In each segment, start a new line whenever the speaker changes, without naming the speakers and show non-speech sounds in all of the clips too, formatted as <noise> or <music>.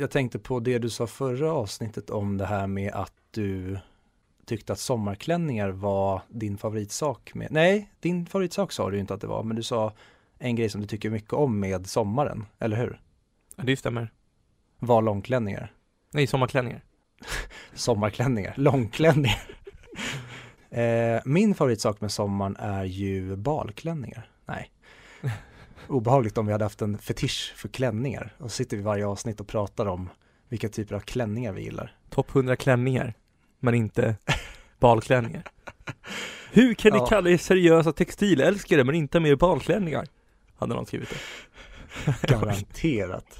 Jag tänkte på det du sa förra avsnittet om det här med att du tyckte att sommarklänningar var din favoritsak med, nej, din favoritsak sa du inte att det var, men du sa en grej som du tycker mycket om med sommaren, eller hur?
Ja, det stämmer.
Var långklänningar.
Nej, sommarklänningar. <laughs>
Sommarklänningar, långklänningar. eh, min favoritsak med sommaren är ju balklänningar. Nej. Obehagligt om vi hade haft en fetisch för klänningar och så sitter vi varje avsnitt och pratar om vilka typer av klänningar vi gillar.
Topp 100 klänningar, men inte <laughs> balklänningar. Hur kan ni
Ja.
kalla er seriösa textilälskare men inte med balklänningar? Hade någon skrivit det. <laughs>
Garanterat.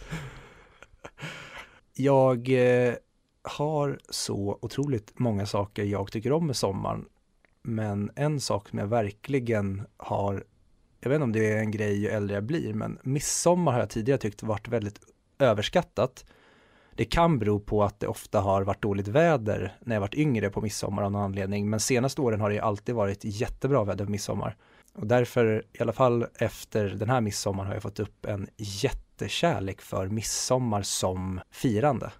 Jag eh, har så otroligt många saker jag tycker om med sommaren. Men en sak som jag verkligen har, jag vet inte om det är en grej ju äldre jag blir, men midsommar har jag tidigare tyckt varit väldigt överskattat. Det kan bero på att det ofta har varit dåligt väder när jag varit yngre på midsommar av någon anledning, men senaste åren har det ju alltid varit jättebra väder på midsommar. Och därför, i alla fall efter den här midsommar har jag fått upp en jättekärlek för midsommar som firande.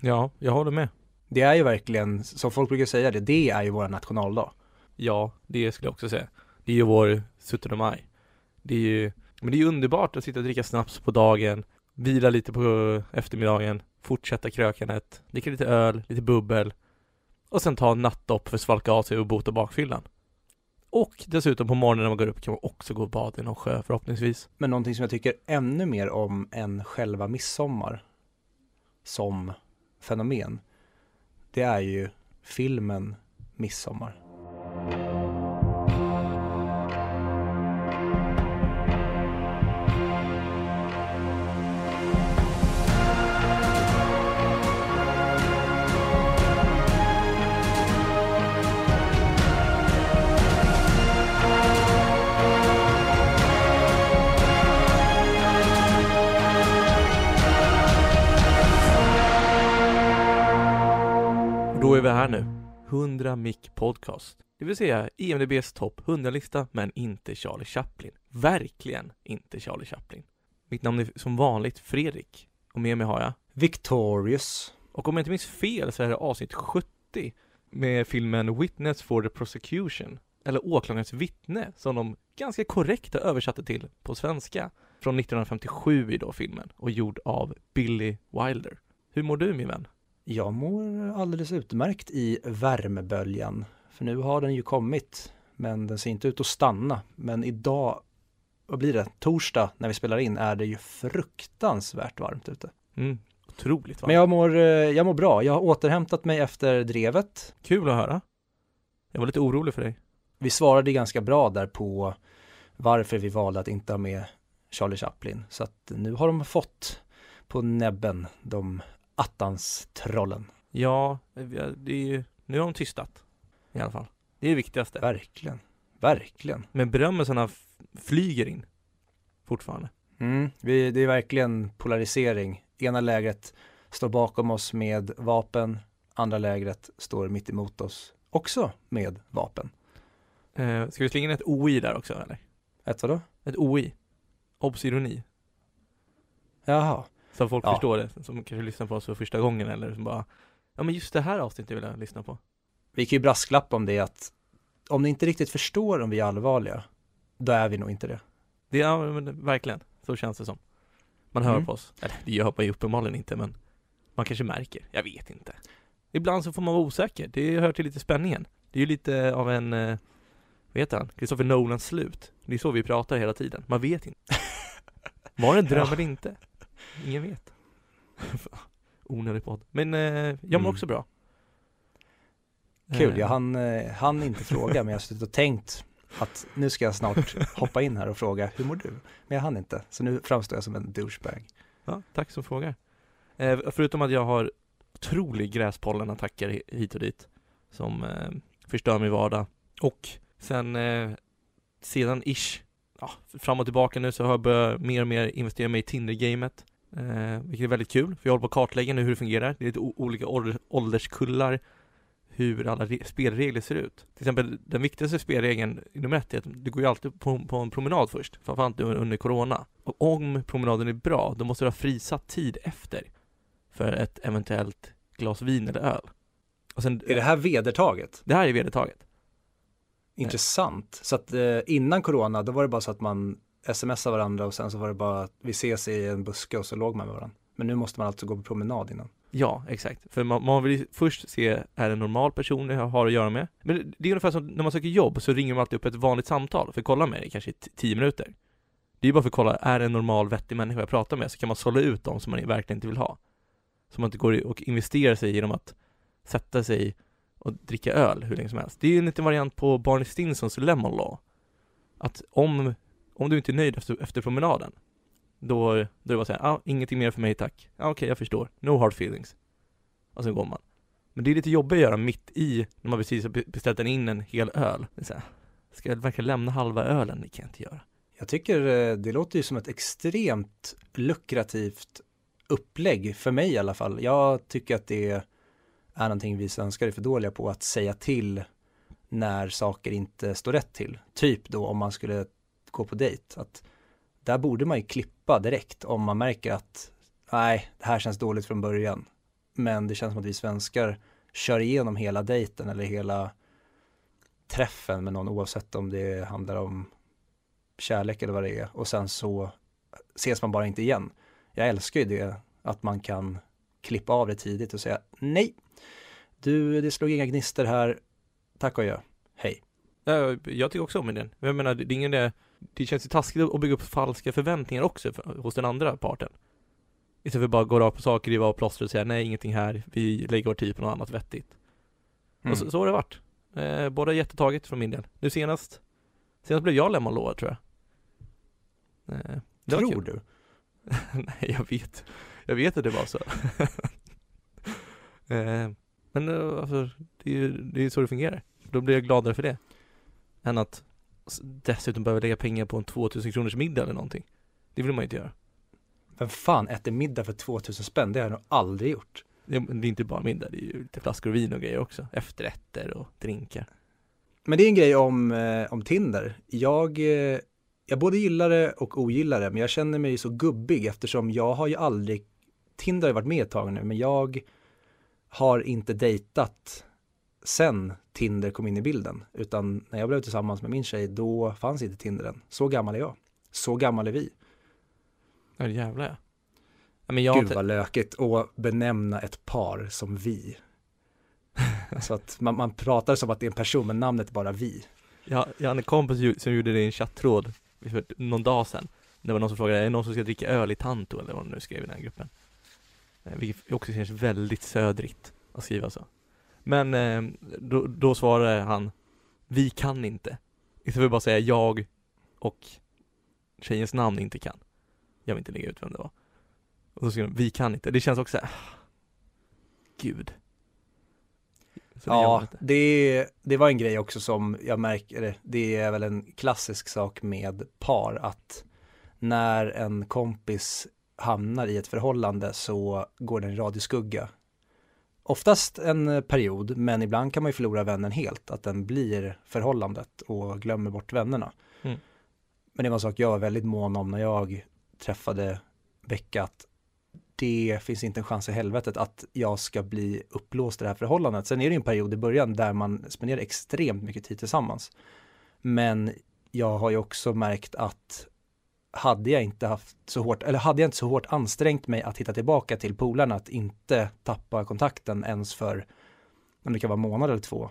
Ja, jag håller med.
Det är ju verkligen, som folk brukar säga det, det är ju vår nationaldag.
Ja, det skulle jag också säga. Det är ju vår 17 maj. Det är ju, men det är underbart att sitta och dricka snaps på dagen, vila lite på eftermiddagen, fortsätta krökandet, dricka lite öl, lite bubbel och sen ta en nattdopp för att svalka av sig och bota bakfyllan. Och dessutom på morgonen när man går upp kan man också gå och bada i någon sjö förhoppningsvis.
Men någonting som jag tycker ännu mer om än själva midsommar som fenomen, det är ju filmen Midsommar.
Då är vi här nu. 100 Mic Podcast. Det vill säga EMDBs topp 100-lista, men inte Charlie Chaplin. Verkligen inte Charlie Chaplin. Mitt namn är som vanligt Fredrik. Och med mig har jag
Victorious.
Och om jag inte minns fel så är det avsnitt 70 med filmen Witness for the Prosecution, eller Åklagarens vittne, som de ganska korrekt har översatte till på svenska, från 1957 i då filmen, och gjord av Billy Wilder. Hur mår du min vän?
Jag mår alldeles utmärkt i värmeböljan. För nu har den ju kommit. Men den ser inte ut att stanna. Men idag, vad blir det? Torsdag när vi spelar in är det ju fruktansvärt varmt ute.
Mm, otroligt va?
Men jag mår, eh, jag mår bra. Jag har återhämtat mig efter drevet.
Kul att höra. Jag var lite orolig för dig.
Vi svarade ganska bra där på varför vi valde att inte ha med Charlie Chaplin. Så att nu har de fått på näbben de attans trollen.
Ja, det är ju, nu har de tystat. I alla fall. Det är det viktigaste.
Verkligen. Verkligen.
Men berömmelserna flyger in. Fortfarande.
Mm, vi, det är verkligen polarisering. Ena lägret står bakom oss med vapen, andra lägret står mitt emot oss också med vapen.
Eh, ska vi slänga in ett OI där också eller?
Ett vadå?
Ett OI. Obs ironi.
Jaha.
Så att folk
Ja.
förstår det, som kanske lyssnar på oss för första gången eller som bara Ja men just det här avsnittet vill jag lyssna på.
Vi kan ju brasklappa om det att om ni inte riktigt förstår om vi är allvarliga, då är vi nog inte det.
Ja, men verkligen, så känns det som. Man hör
Mm.
på oss. Eller det gör man ju uppenbarligen inte men man kanske märker, jag vet inte. Ibland så får man vara osäker, det hör till lite spänningen. Det är ju lite av en, eh, vad heter han? Christopher Nolans slut. Det är så vi pratar hela tiden, man vet inte. Var det en dröm <laughs>
Ja.
eller inte? Ingen vet. <laughs> Onödig podd. Men eh, jag mår
Mm.
också bra.
Kul,
Eh,
jag hann, eh, hann inte fråga men jag har suttit och tänkt att nu ska jag snart hoppa in här och fråga hur mår du? Men jag hann inte, så nu framstår jag som en douchebag.
Ja, tack som frågar. Eh, förutom att jag har otrolig gräspollenattacker hi- hit och dit som eh, förstör min vardag. Och sen, eh, sedan ish, ja, fram och tillbaka nu så har jag börjat mer och mer investera mig i Tinder-gamet. Eh, vilket är väldigt kul, för jag håller på att kartlägga nu hur det fungerar. Det är lite olika ålder- ålderskullar, hur alla re- spelregler ser ut. Till exempel den viktigaste spelregeln, nummer ett, är att du går ju alltid på, på en promenad först, framförallt nu under Corona. Och om promenaden är bra, då måste du ha frisatt tid efter. För för ett eventuellt glas vin eller öl. Och sen,
Är det här vedertaget?
det här är vedertaget.
Intressant. Så att eh, innan corona, då var det bara så att man smsa varandra och sen så var det bara att vi ses i en buske och så låg man med varandra. Men nu måste man alltså gå på promenad innan.
Ja, exakt. För man, man vill ju först se, är det en normal person jag har att göra med? Men det, är ungefär som när man söker jobb så ringer man alltid upp ett vanligt samtal för att kolla med dig kanske i tio minuter. Det är ju bara för att kolla, är det en normal vettig människa jag pratar med? Så kan man sålla ut dem som man verkligen inte vill ha. Så man inte går och investerar sig genom att sätta sig och dricka öl hur länge som helst. Det är ju en liten variant på Barney Stinsons Lemon Law. Att om, om du inte är nöjd efter, efter promenaden, då, då är det bara säga, ah, ingenting mer för mig tack. Ah, okej, jag förstår. No hard feelings. Och sen går man. Men det är lite jobbigt att göra mitt i, när man precis har beställt in en hel öl. Det är så här, ska jag verkligen lämna halva ölen? Det kan jag inte göra.
Jag tycker eh, det låter ju som ett extremt lukrativt upplägg för mig i alla fall. Jag tycker att det är någonting vi svenskar är för dåliga på att säga till när saker inte står rätt till. Typ då om man skulle gå på dejt. Att där borde man ju klippa direkt om man märker att nej, det här känns dåligt från början. Men det känns som att vi svenskar kör igenom hela dejten eller hela träffen med någon oavsett om det handlar om kärlek eller vad det är och sen så ses man bara inte igen. Jag älskar ju det att man kan klippa av det tidigt och säga nej, du det slog inga gnister här, tack och adjö, hej.
Jag tycker också om den. Men Jag menar, det är ingen det, det känns ju taskigt att bygga upp falska förväntningar också för, hos den andra parten. Istället för att bara gå rakt på sak, riva av plåster och säga nej, ingenting här, vi lägger vår tid på något annat vettigt.
Mm.
Och så, så har det varit. Eh, båda jättetaget från min del. Nu senast, senast blev jag lemmonlovad tror jag. Eh,
Tror du? <laughs>
Nej, jag vet. Jag vet att det var så. <laughs> eh, men eh, alltså, det är ju så det fungerar. Då blir jag gladare för det. Än att dessutom behöva lägga pengar på en 2000 kronors middag eller någonting. Det vill man ju inte göra.
Vem fan äter middag för 2000 spänn? Det har jag nog aldrig gjort.
Det är, det är inte bara middag, det är ju lite flaskor vin och grejer också. Efterrätter och drinkar.
Men det är en grej om, eh, om Tinder. Jag, eh, jag både gillar det och ogillar det, men jag känner mig så gubbig eftersom jag har ju aldrig, Tinder har ju varit med ett tag nu, men jag har inte dejtat sen Tinder kom in i bilden, utan när jag blev tillsammans med min tjej, då fanns inte Tinder än. Så gammal är jag. Så gammal är vi.
Ja, jävlar ja. ja men jag
Gud vad lökigt att benämna ett par som vi. <laughs> Så att man, man pratar som att det är en person, men namnet är bara vi.
jag, jag hade en kompis som gjorde det i en chattråd för någon dag sedan. Det var någon som frågade, är det någon som ska dricka öl i Tanto eller vad de nu skrev i den här gruppen? Eh, Vilket också känns väldigt södrigt att skriva så. Men eh, då, då svarade han, vi kan inte. Istället för att bara säga jag och tjejens namn inte kan. Jag vill inte lägga ut vem det var. Och så skrev de, vi kan inte. Det känns också så här, ah, gud. Så det
Ja, det, det var en grej också som jag märker, det är väl en klassisk sak med par att när en kompis hamnar i ett förhållande så går den i radioskugga. Oftast en eh, period, men ibland kan man ju förlora vännen helt, att den blir förhållandet och glömmer bort vännerna.
Mm.
Men det var en sak jag var väldigt mån om när jag träffade Becka, att det finns inte en chans i helvetet att jag ska bli upplåst i det här förhållandet. Sen är det ju en period i början där man spenderar extremt mycket tid tillsammans. Men jag har ju också märkt att hade jag inte haft så hårt, eller hade jag inte så hårt ansträngt mig att hitta tillbaka till polarna, att inte tappa kontakten ens för, om det kan vara månad eller två,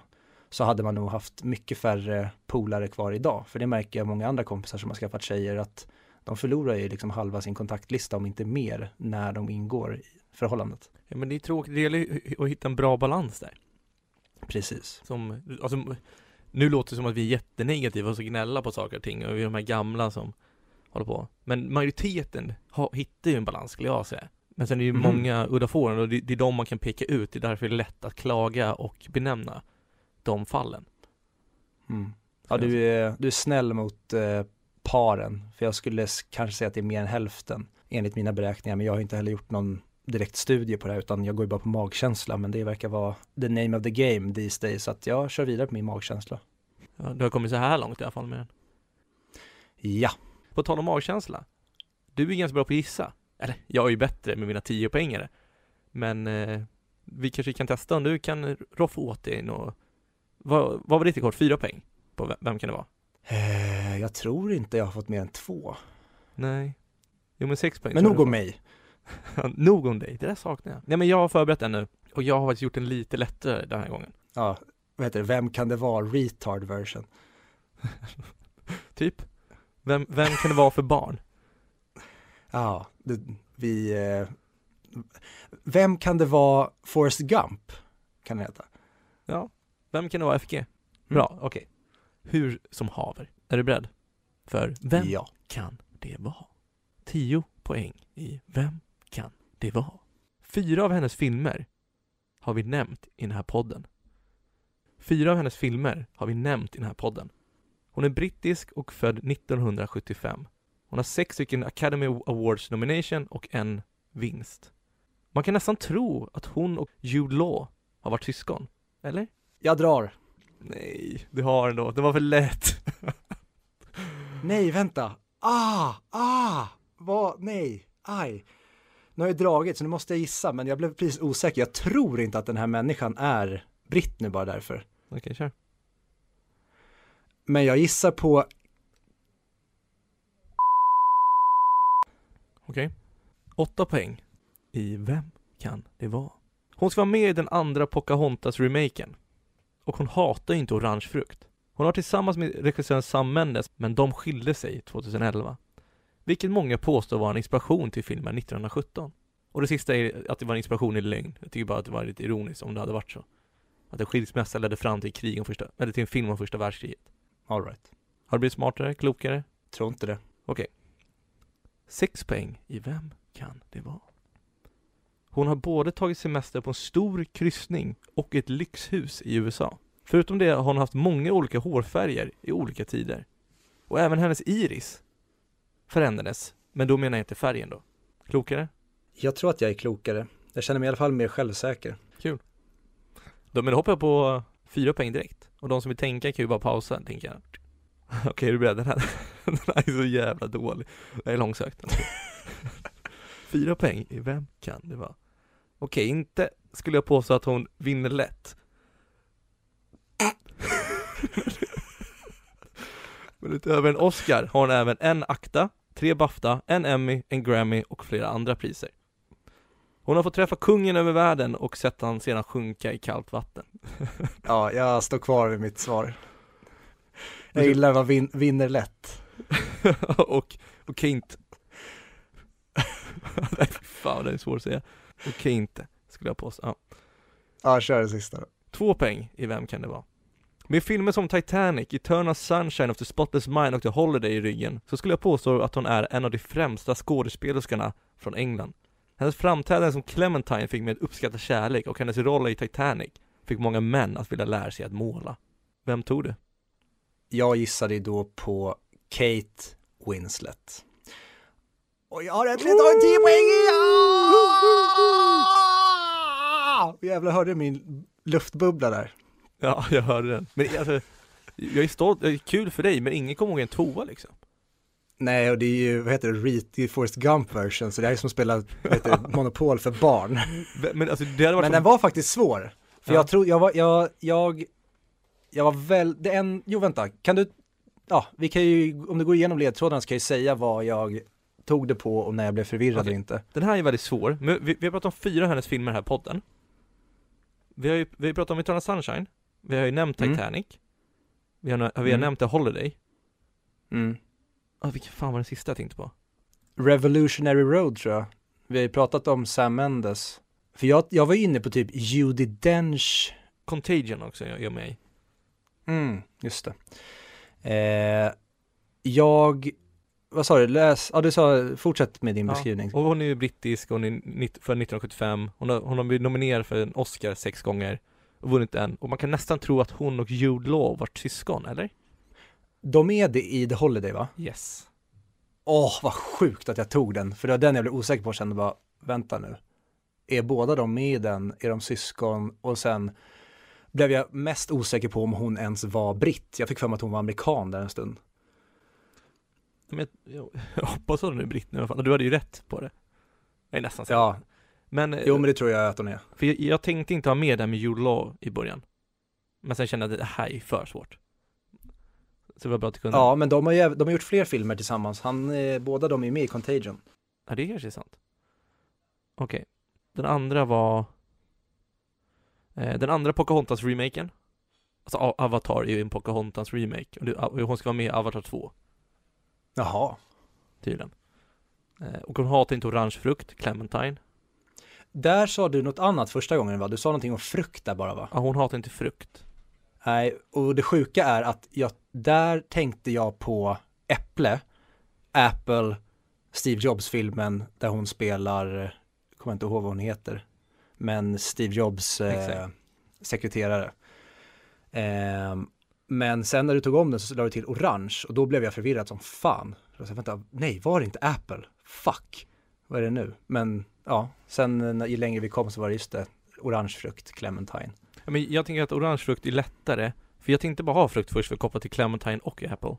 så hade man nog haft mycket färre polare kvar idag. För det märker jag många andra kompisar som har skaffat tjejer att de förlorar ju liksom halva sin kontaktlista om inte mer när de ingår i förhållandet.
Ja men det är tråkigt, det gäller att hitta en bra balans där.
Precis.
Som, alltså, nu låter det som att vi är jättenegativa och så gnälla på saker och ting och vi är de här gamla som håller på. Men majoriteten ha, hittar ju en balans skulle jag säga. Men sen är det ju
Mhm.
många udda fåren och det, det är de man kan peka ut. Det är därför det är lätt att klaga och benämna de fallen.
Mm. Ja, du är, du är snäll mot eh, paren, för jag skulle kanske säga att det är mer än hälften enligt mina beräkningar, men jag har inte heller gjort någon direkt studie på det här, utan jag går ju bara på magkänsla, men det verkar vara the name of the game these days, så att jag kör vidare på min magkänsla.
Ja, du har kommit så här långt i alla fall med den.
Ja,
På tal om magkänsla. Du är ganska bra på att gissa. Eller, jag är ju bättre med mina tio poängare. Men eh, vi kanske kan testa om du kan roffa åt dig något. Vad, vad var ditt rekord? Fyra poäng? På vem, vem kan det vara?
Eh, jag tror inte jag har fått mer än två.
Nej. Jo men sex poäng.
Men nog om mig. <laughs>
nog om dig, det där saknar jag. Nej men jag har förberett den nu. Och jag har faktiskt gjort den lite lättare den här gången.
Ja, vad heter det, vem kan det vara? Retard version. <laughs>
Typ. Vem, vem kan det vara för barn? <laughs>
Ja, det, vi... Eh, vem kan det vara Forrest Gump? Kan det heta.
Ja. Vem kan det vara FG? Bra, okej. Hur som haver. Är du beredd? För vem
Ja.
kan det vara? 10 poäng i Vem kan det vara? Fyra av hennes filmer har vi nämnt i den här podden. Fyra av hennes filmer har vi nämnt i den här podden. Hon är brittisk och född 1975. Hon har sex stycken Academy Awards nomination och en vinst. Man kan nästan tro att hon och Jude Law har varit syskon. Eller?
Jag drar.
Nej, det har den då. Det var för lätt. <laughs>
Nej, vänta. Ah, ah, vad, nej, aj. Nu har jag dragit så nu måste jag gissa, men jag blev precis osäker. Jag tror inte att den här människan är britt nu bara därför.
Okej, kör.
Men jag gissar på,
Okej. Åtta poäng i Vem kan det vara? Hon ska vara med i den andra Pocahontas-remaken. Och hon hatar ju inte orange frukt. Hon har tillsammans med regissören Sam Mendes, men de skilde sig 2011. Vilket många påstår var en inspiration till filmen 1917. Och det sista är att det var en inspiration i lögn. Jag tycker bara att det var lite ironiskt om det hade varit så. Att en skilsmässa ledde fram till krig om första, eller till en film om första världskriget
all right.
Har du blivit smartare, klokare?
tror inte det.
Sex poäng i Vem kan det vara? Hon har både tagit semester på en stor kryssning och ett lyxhus i USA. Förutom det har hon haft många olika hårfärger i olika tider. Och även hennes iris förändrades, men då menar jag inte färgen då. Klokare?
Jag tror att jag är klokare. Jag känner mig i alla fall mer självsäker.
Då, men då hoppar jag på fyra poäng direkt. Och de som vill tänka kan ju bara pausa, tänker jag. <laughs> Okej, är du beredd? Den här, <laughs> den här är så jävla dålig. Det är långsökt. <laughs> fyra poäng i Vem kan det vara? Okej, inte skulle jag påstå att hon vinner lätt. Men utöver en Oscar har hon även en Akta, tre Bafta, en Emmy, en Grammy och flera andra priser. Hon har fått träffa kungen över världen och sett han sedan sjunka i kallt vatten. <laughs>
Ja, jag står kvar vid mitt svar. Jag gillar vad vin vinner lätt. <laughs>
och, och Kent <laughs> Nej fan, det är svårt att säga. Och Kent, skulle jag påstå. Ja.
Ja, kör det sista då.
Två poäng i Vem kan det vara? Med filmer som Titanic, Eternal Sunshine of the Spotless Mind och The Holiday i ryggen så skulle jag påstå att hon är en av de främsta skådespelerskorna från England. Hennes framträdande som Clementine fick mig att uppskatta kärlek och hennes roll i Titanic fick många män att vilja lära sig att måla. Vem tog det?
Jag gissade då på Kate Winslet. Och jag har äntligen tagit 10 poäng! Ja! Jävlar, hörde du min luftbubbla där?
Ja, jag hörde den. Men alltså, jag är stolt, det är kul för dig, men ingen kommer ihåg en tvåa liksom.
Nej, och det är ju, vad heter det, är Forrest Gump version, så det är som att spela, heter <laughs> Monopol för barn.
Men alltså det hade varit
Men
som...
den var faktiskt svår. För
Ja.
jag tror, jag var, jag, jag, jag var väl, det en, jo vänta, kan du, ja, vi kan ju, om du går igenom ledtrådarna så kan jag ju säga vad jag tog det på och när jag blev förvirrad
Okej.
eller inte.
Den här är väldigt svår, men vi, vi har pratat om fyra hennes filmer här i podden. Vi har ju vi har pratat om Eternal Sunshine, vi har ju nämnt
Mm.
Titanic, vi har, vi har
Mm.
nämnt The Holiday.
Mm.
Ah, vilken fan var den sista jag tänkte på?
Revolutionary Road tror jag. Vi har ju pratat om Sam Mendes. För jag, jag var inne på typ Judi Dench.
Contagion också jag gör mig.
Mm, just det. Eh, jag, vad sa du, läs, ja du sa, fortsätt med din
Ja,
beskrivning.
Och hon är ju brittisk, hon är för 1975, hon har, hon har blivit nominerad för en Oscar sex gånger och vunnit en. Och man kan nästan tro att hon och Jude Law var syskon, eller?
De är det i The Holiday va?
Yes.
Åh, vad sjukt att jag tog den, för det var den jag blev osäker på och kände bara, vänta nu. Är båda de med i den? Är de syskon? Och sen blev jag mest osäker på om hon ens var britt. Jag fick för mig att hon var amerikan där en stund.
Men jag, jag, hoppas att hon är britt nu i alla fall. Du hade ju rätt på det. Jag är nästan säker.
Ja,
Men,
Jo men det tror jag att hon är.
för jag, jag tänkte inte ha med det med Jude Law i början. Men sen kände jag att det här är för svårt. Så det var bra att du kunde.
Ja men de har, ju, de har gjort fler filmer tillsammans. Han, eh, båda de är ju med i Contagion.
Ja, det kanske är sant. Okej. Den andra var eh, Den andra Pocahontas-remaken Alltså Avatar är ju en Pocahontas-remake och hon ska vara med i Avatar 2
Jaha.
tydligen eh, Och hon hatar inte orange frukt, Clementine
Där sa du något annat första gången va? Du sa någonting om frukt där bara va?
Ja, hon hatar inte frukt
Nej, och det sjuka är att jag, där tänkte jag på Äpple, Apple, Steve Jobs-filmen där hon spelar, kommer inte ihåg vad hon heter, men Steve Jobs eh, sekreterare. Eh, men sen när du tog om den så la du till orange och då blev jag förvirrad som fan. Jag sa, vänta, nej, var det inte Apple? Fuck, vad är det nu? Men ja, sen när, ju längre vi kom så var det just det, orange frukt, clementine.
Ja, men Jag tänker att orange frukt är lättare För jag tänkte bara ha frukt först för att koppla till Clementine och Apple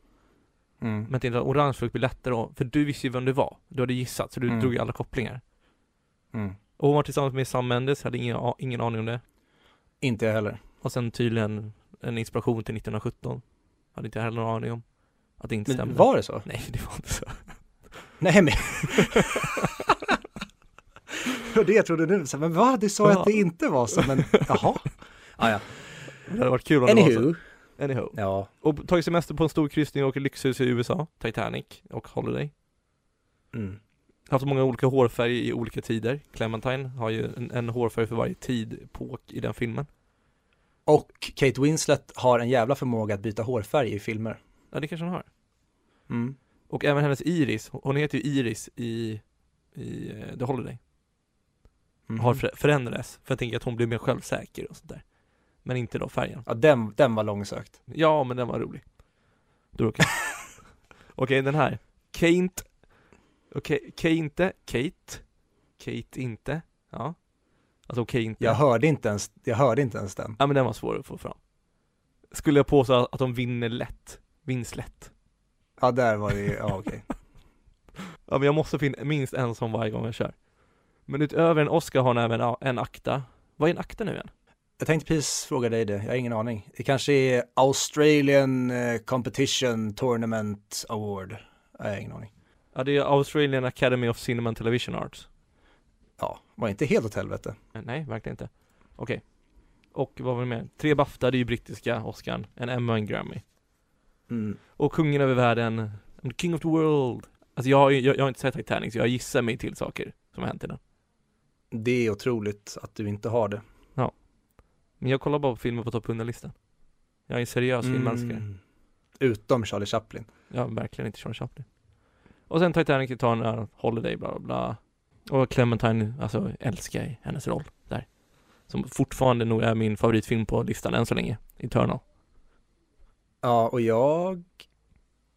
Mm.
Men tänkte att orange frukt blir lättare för du visste ju vem det var Du hade gissat, så du
Mm.
drog ju alla kopplingar
Mm.
Och hon var tillsammans med Sam Mendes, hade ingen, ingen aning om det
Inte jag heller.
Och sen tydligen en inspiration till 1917 Hade inte jag heller någon aning om Att det inte
Men
stämde
var det så?
Nej, det var inte så <laughs>
Nej men <laughs> Det var det trodde så, men vad, du sa
Ja.
att det inte var så, men jaha. Ah, ja.
Det hade varit kul om det var så.
Anywho, ja,
Och tagit semester på en stor kryssning och åker lyxhus i USA Titanic och Holiday.
Mm.
Haft många olika hårfärger i olika tider. Clementine har ju en, en hårfärg för varje tid på i den filmen.
Och Kate Winslet har en jävla förmåga att byta hårfärg i filmer.
Ja, det kanske hon har.
Mm.
Och även hennes Iris, hon heter ju Iris i, i eh, The Holiday.
Mhm.
Har för, förändrats, för jag tänker att hon blir mer självsäker och sånt där Men inte då färgen
Ja, den, den var långsökt.
Ja, men den var rolig. Då okej. <laughs> okej, den här. Kate. Okej, Kate inte. Kate. Kate inte. Ja. Alltså okej inte.
Jag hörde inte ens, jag hörde inte ens den.
Ja men den var svår att få fram. Skulle jag påstå att de vinner lätt. Vinns lätt.
Ja, där var det ju, ja okej. <laughs>
Ja men jag måste finna minst en sån varje gång jag kör. Men utöver en Oscar har hon även ja, en akta. Vad är en akta nu igen?
Jag tänkte precis fråga dig det, jag har ingen aning. Det kanske är Australian eh, Competition Tournament Award. Jag har ingen aning.
Ja det är Australian Academy of Cinema and Television Arts.
Ja, var inte helt åt helvete.
Eh, Nej, verkligen inte. Okej. Och vad var det mer? Tre Bafta, det är ju brittiska Oscarn. En Emma och en Grammy.
Mm.
Och kungen över världen, king of the world. Alltså jag har, jag, jag har inte sett Titanic, så jag gissar mig till saker som har hänt i den.
Det är otroligt att du inte har det.
Men jag kollar bara på filmer på topp 100-listan. Jag är en seriös filmälskare.
Mm. Utom Charlie Chaplin.
Är verkligen inte Charlie Chaplin. Och sen Titanic tar den här Holiday, bla bla bla. Och Clementine, alltså älskar jag hennes roll där. Som fortfarande nog är min favoritfilm på listan än så länge. Eternal.
Ja, och jag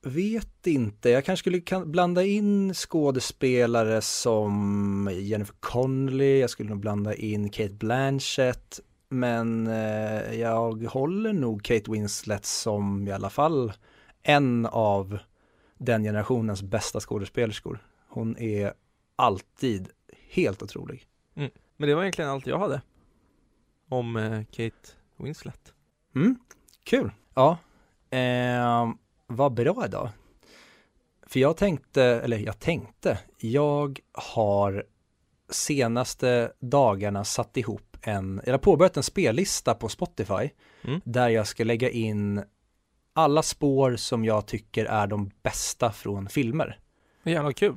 vet inte. Jag kanske skulle kan blanda in skådespelare som Jennifer Connelly, jag skulle nog blanda in Kate Blanchett, men eh, jag håller nog Kate Winslet som i alla fall en av den generationens bästa skådespelerskor. Hon är alltid helt otrolig.
Men det var egentligen allt jag hade. Om eh, Kate Winslet.
Mm, kul. Ja, eh, vad bra idag. För jag tänkte, eller jag tänkte, jag har senaste dagarna satt ihop en, jag har påbörjat en spellista på Spotify
Mm.
där jag ska lägga in alla spår som jag tycker är de bästa från filmer.
Jävla kul.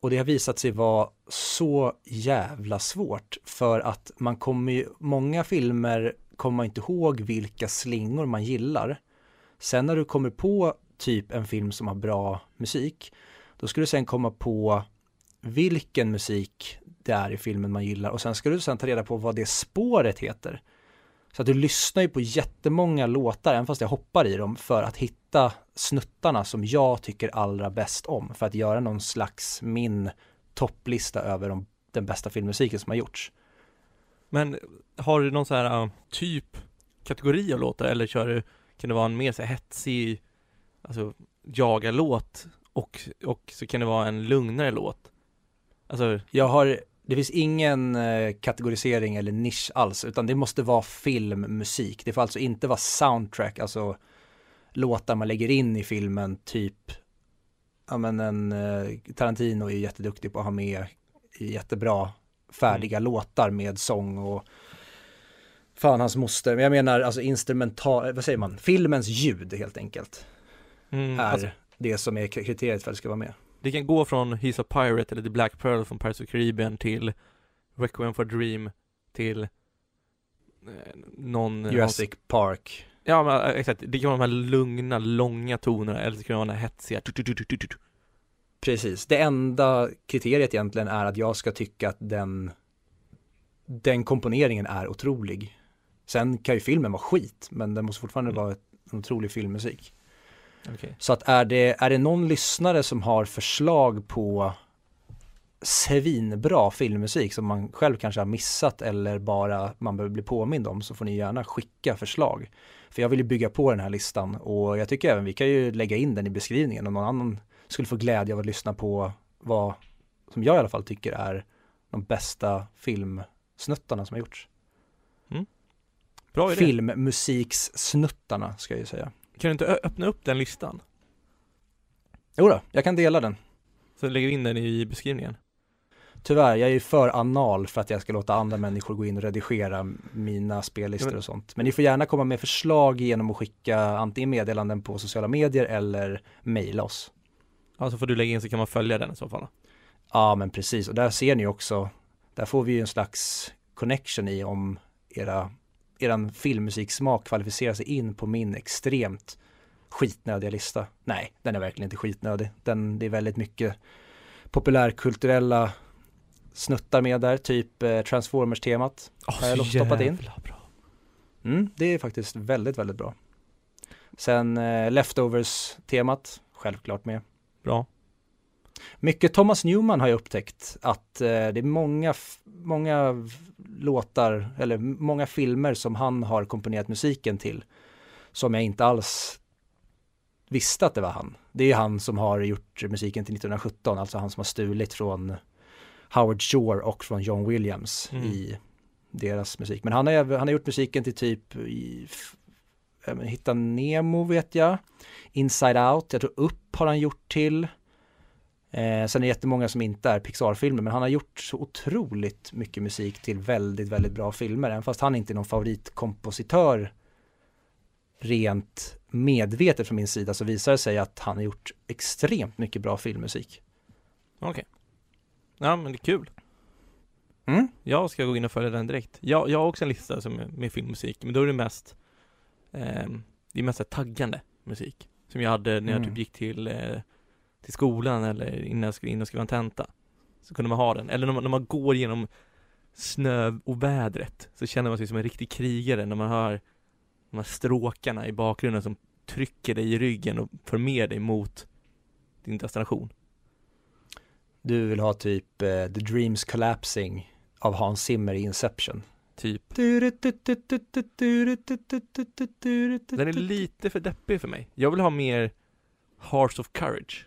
Och det har visat sig vara så jävla svårt för att man kommer ju, många filmer kommer man inte ihåg vilka slingor man gillar. Sen när du kommer på typ en film som har bra musik, då ska du sen komma på vilken musik det är i filmen man gillar och sen ska du sen ta reda på vad det spåret heter. Så att du lyssnar ju på jättemånga låtar, även fast jag hoppar i dem, för att hitta snuttarna som jag tycker allra bäst om, för att göra någon slags min topplista över de, den bästa filmmusiken som har gjorts.
Men har du någon så här uh, typ kategori av låtar eller kör du, kan det vara en mer så här hetsig, alltså jagarlåt och, och så kan det vara en lugnare låt? Alltså,
Jag har Det finns ingen eh, kategorisering eller nisch alls, utan det måste vara filmmusik. Det får alltså inte vara soundtrack, alltså låtar man lägger in i filmen, typ, ja men en eh, Tarantino är jätteduktig på att ha med jättebra färdiga mm. låtar med sång och fan hans moster, men jag menar alltså instrumental, vad säger man, filmens ljud helt enkelt. Mm, är alltså, det som är kriteriet för att det ska vara med.
Det kan gå från He's a Pirate eller The Black Pearl från Pirates of Caribbean till Requiem for a Dream till eh, någon
Jurassic någon... Park
Ja men eh, exakt, det kan vara de här lugna, långa tonerna eller det kan vara den här hetsiga
Precis, det enda kriteriet egentligen är att jag ska tycka att den den komponeringen är otrolig. Sen kan ju filmen vara skit, men den måste fortfarande mm. vara en otrolig filmmusik. Okay. Så att är det, är det någon lyssnare som har förslag på svinbra filmmusik som man själv kanske har missat eller bara man behöver bli påmind om så får ni gärna skicka förslag. För jag vill ju bygga på den här listan och jag tycker även vi kan ju lägga in den i beskrivningen om någon annan skulle få glädje av att lyssna på vad som jag i alla fall tycker är de bästa filmsnuttarna som har gjorts. Mm. Filmmusikssnuttarna ska jag ju säga.
Kan du inte öppna upp den listan?
Jo då, jag kan dela den.
Så lägger vi in den i beskrivningen.
Tyvärr, jag är ju för anal för att jag ska låta andra människor gå in och redigera mina spellistor och sånt. Men ni får gärna komma med förslag genom att skicka antingen meddelanden på sociala medier eller mejla oss.
Ja, så får du lägga in så kan man följa den i så fall.
Ja, men precis. Och där ser ni också, där får vi ju en slags connection i om era eran filmmusiksmak kvalificerar sig in på min extremt skitnödiga lista. Nej, den är verkligen inte skitnödig. Den, det är väldigt mycket populärkulturella snuttar med där, typ eh, Transformers-temat.
Oh, har jag stoppat in. Bra.
Mm, det är faktiskt väldigt, väldigt bra. Sen eh, Leftovers-temat, självklart med.
Bra.
Mycket Thomas Newman har jag upptäckt att eh, det är många, många låtar eller många filmer som han har komponerat musiken till som jag inte alls visste att det var han. Det är han som har gjort musiken till 1917, alltså han som har stulit från Howard Shore och från John Williams mm. i deras musik. Men han har, han har gjort musiken till typ i, Hitta Nemo vet jag, Inside Out, jag tror Upp har han gjort till. Eh, sen är det jättemånga som inte är Pixar-filmer, men han har gjort så otroligt mycket musik till väldigt, väldigt bra filmer. Även fast han inte är någon favoritkompositör rent medvetet från min sida så visar det sig att han har gjort extremt mycket bra filmmusik.
Okej. Okay. Ja, men det är kul.
Mm?
Jag ska gå in och följa den direkt. Jag, jag har också en lista som är med filmmusik, men då är det mest eh, det är mest taggande musik. Som jag hade när jag mm. typ gick till eh, till skolan eller innan jag skulle in och skriva en tenta. Så kunde man ha den. Eller när man, när man går genom snö och vädret så känner man sig som en riktig krigare när man hör de här stråkarna i bakgrunden som trycker dig i ryggen och för med dig mot din destination.
Du vill ha typ uh, The Dreams Collapsing av Hans Zimmer i Inception.
Typ. Den är lite för deppig för mig. Jag vill ha mer Hearts of Courage.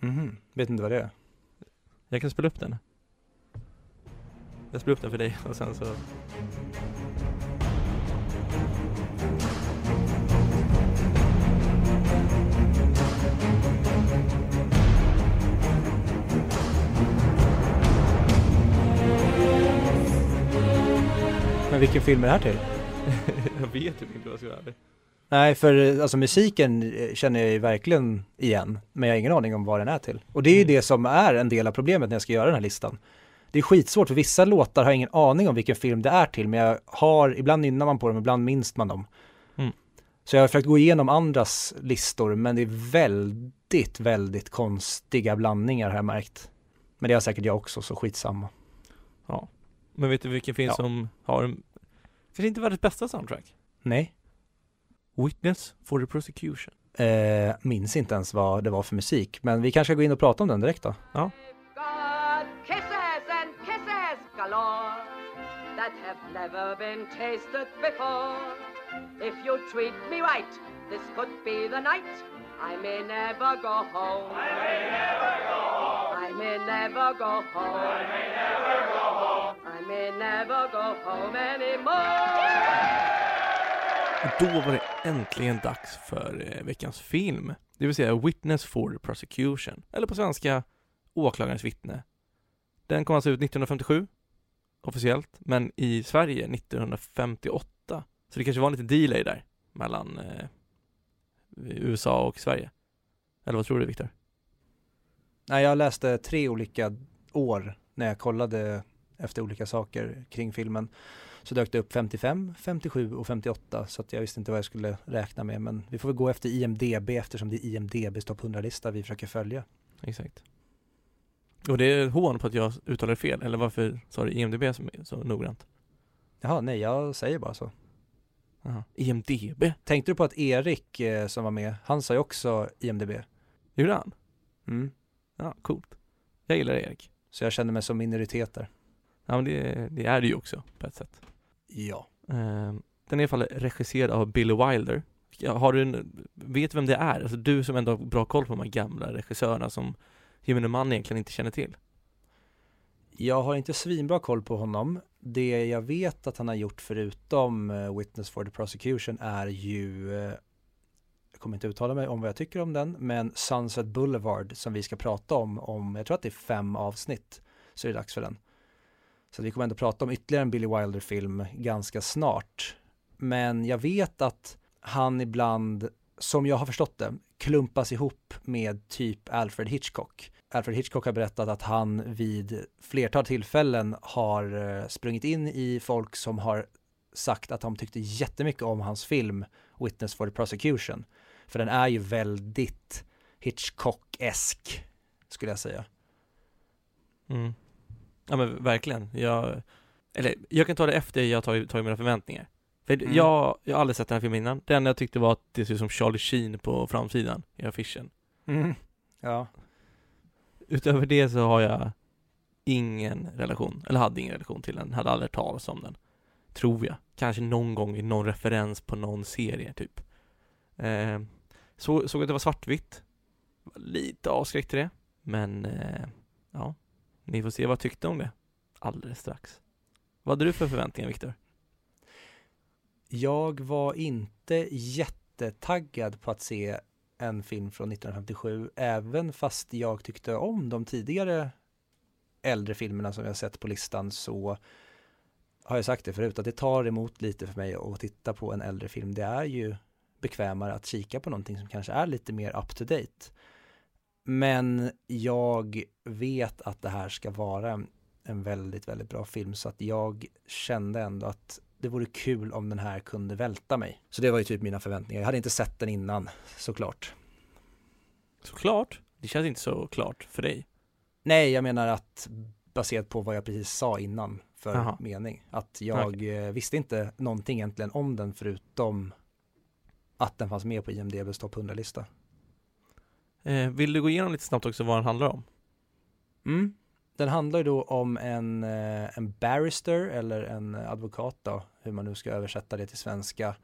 Mhm, vet inte vad det är.
Jag kan spela upp den. Jag spelar upp den för dig och sen så
Men vilken film är det här till? <laughs>
jag vet typ inte vad jag ska göra.
Nej, för alltså musiken eh, känner jag ju verkligen igen, men jag har ingen aning om vad den är till. Och det är ju mm. det som är en del av problemet när jag ska göra den här listan. Det är skitsvårt, för vissa låtar har jag ingen aning om vilken film det är till, men jag har, ibland nynnar man på dem, ibland minns man dem. Mm. Så jag har försökt gå igenom andras listor, men det är väldigt, väldigt konstiga blandningar har jag märkt. Men det har säkert jag också, så skitsamma.
Ja. Men vet du vilken film ja. som har, kanske inte världens bästa soundtrack?
Nej.
Witness for the prosecution.
Eh, minns inte ens vad det var för musik, men vi kanske ska gå in och prata om den direkt då.
Ja.
that have never been tasted before. If you treat me right, this could be the night I may never go home. I may never go home. I
I may never go home. I may never go home. I may never go home anymore.
Och då var det äntligen dags för eh, veckans film. Det vill säga Witness for the Prosecution. Eller på svenska, Åklagarens vittne. Den kom alltså ut 1957, officiellt, men i Sverige 1958. Så det kanske var en liten delay där, mellan eh, USA och Sverige. Eller vad tror du, Viktor?
Nej, jag läste tre olika år när jag kollade efter olika saker kring filmen. Så dök det upp 55, 57 och 58 så att jag visste inte vad jag skulle räkna med men vi får väl gå efter IMDB eftersom det är IMDBs topp 100-lista vi försöker följa.
Exakt. Och det är hån på att jag uttalar fel, eller varför sa du IMDB som är så noggrant?
Jaha, nej jag säger bara så.
Aha. IMDB?
Tänkte du på att Erik eh, som var med, han sa ju också IMDB?
Gjorde han?
Mm.
Ja, coolt. Jag gillar Erik.
Så jag känner mig som minoritet där.
Ja, men det, det är det ju också på ett sätt.
Ja.
Eh, den är i alla fall regisserad av Billy Wilder. Har du en, vet vem det är? Alltså du som ändå har bra koll på de här gamla regissörerna som gemene man egentligen inte känner till.
Jag har inte svinbra koll på honom. Det jag vet att han har gjort förutom eh, Witness for the Prosecution är ju eh, jag kommer inte uttala mig om vad jag tycker om den, men Sunset Boulevard som vi ska prata om, om jag tror att det är fem avsnitt, så är det dags för den. Så vi kommer ändå prata om ytterligare en Billy Wilder-film ganska snart. Men jag vet att han ibland, som jag har förstått det, klumpas ihop med typ Alfred Hitchcock. Alfred Hitchcock har berättat att han vid flertal tillfällen har eh, sprungit in i folk som har sagt att de tyckte jättemycket om hans film Witness for the Prosecution. För den är ju väldigt Hitchcock-esk, skulle jag säga.
Mm. Ja men verkligen. Jag, eller jag kan ta det efter jag tagit, tagit mina förväntningar. För
Mm.
jag, jag har aldrig sett den här filmen innan. Det enda jag tyckte var att det ser ut som Charlie Sheen på framsidan i affischen.
Mm. Ja,
Utöver det så har jag ingen relation, eller hade ingen relation till den, hade aldrig hört talas om den. Tror jag. Kanske någon gång i någon referens på någon serie typ. Eh, så, såg att det var svartvitt. Var Lite avskräckt till det. Men eh, ja, ni får se vad jag tyckte om det alldeles strax. Vad hade du för förväntningar Viktor?
jag var inte jättetaggad på att se en film från 1957, även fast jag tyckte om de tidigare äldre filmerna som jag sett på listan så har jag sagt det förut att det tar emot lite för mig att titta på en äldre film. Det är ju bekvämare att kika på någonting som kanske är lite mer up to date. Men jag vet att det här ska vara en, väldigt, väldigt bra film så att jag kände ändå att det vore kul om den här kunde välta mig. Så det var ju typ mina förväntningar. Jag hade inte sett den innan, såklart.
Såklart, det känns inte så klart för dig.
Nej, jag menar att baserat på vad jag precis sa innan för
Jaha.
mening. Att jag eh, visste inte någonting egentligen om den förutom att den fanns med på IMDBs topp 100-lista.
Eh, vill du gå igenom lite snabbt också vad den handlar om?
Mm. Den handlar ju då om en, eh, en barrister eller en advokat då, hur man nu ska översätta det till svenska.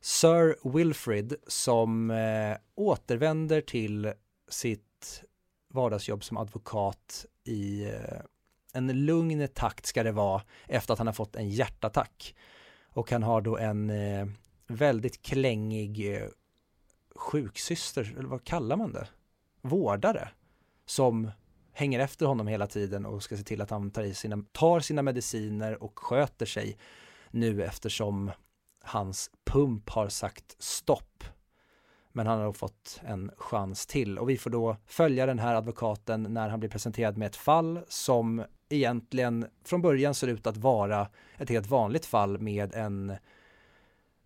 Sir Wilfrid som eh, återvänder till sitt vardagsjobb som advokat i eh, en lugn takt ska det vara efter att han har fått en hjärtattack. Och han har då en eh, väldigt klängig eh, sjuksyster, eller vad kallar man det? Vårdare som hänger efter honom hela tiden och ska se till att han tar, i sina, tar sina mediciner och sköter sig nu eftersom hans pump har sagt stopp. Men han har då fått en chans till och vi får då följa den här advokaten när han blir presenterad med ett fall som egentligen från början ser ut att vara ett helt vanligt fall med en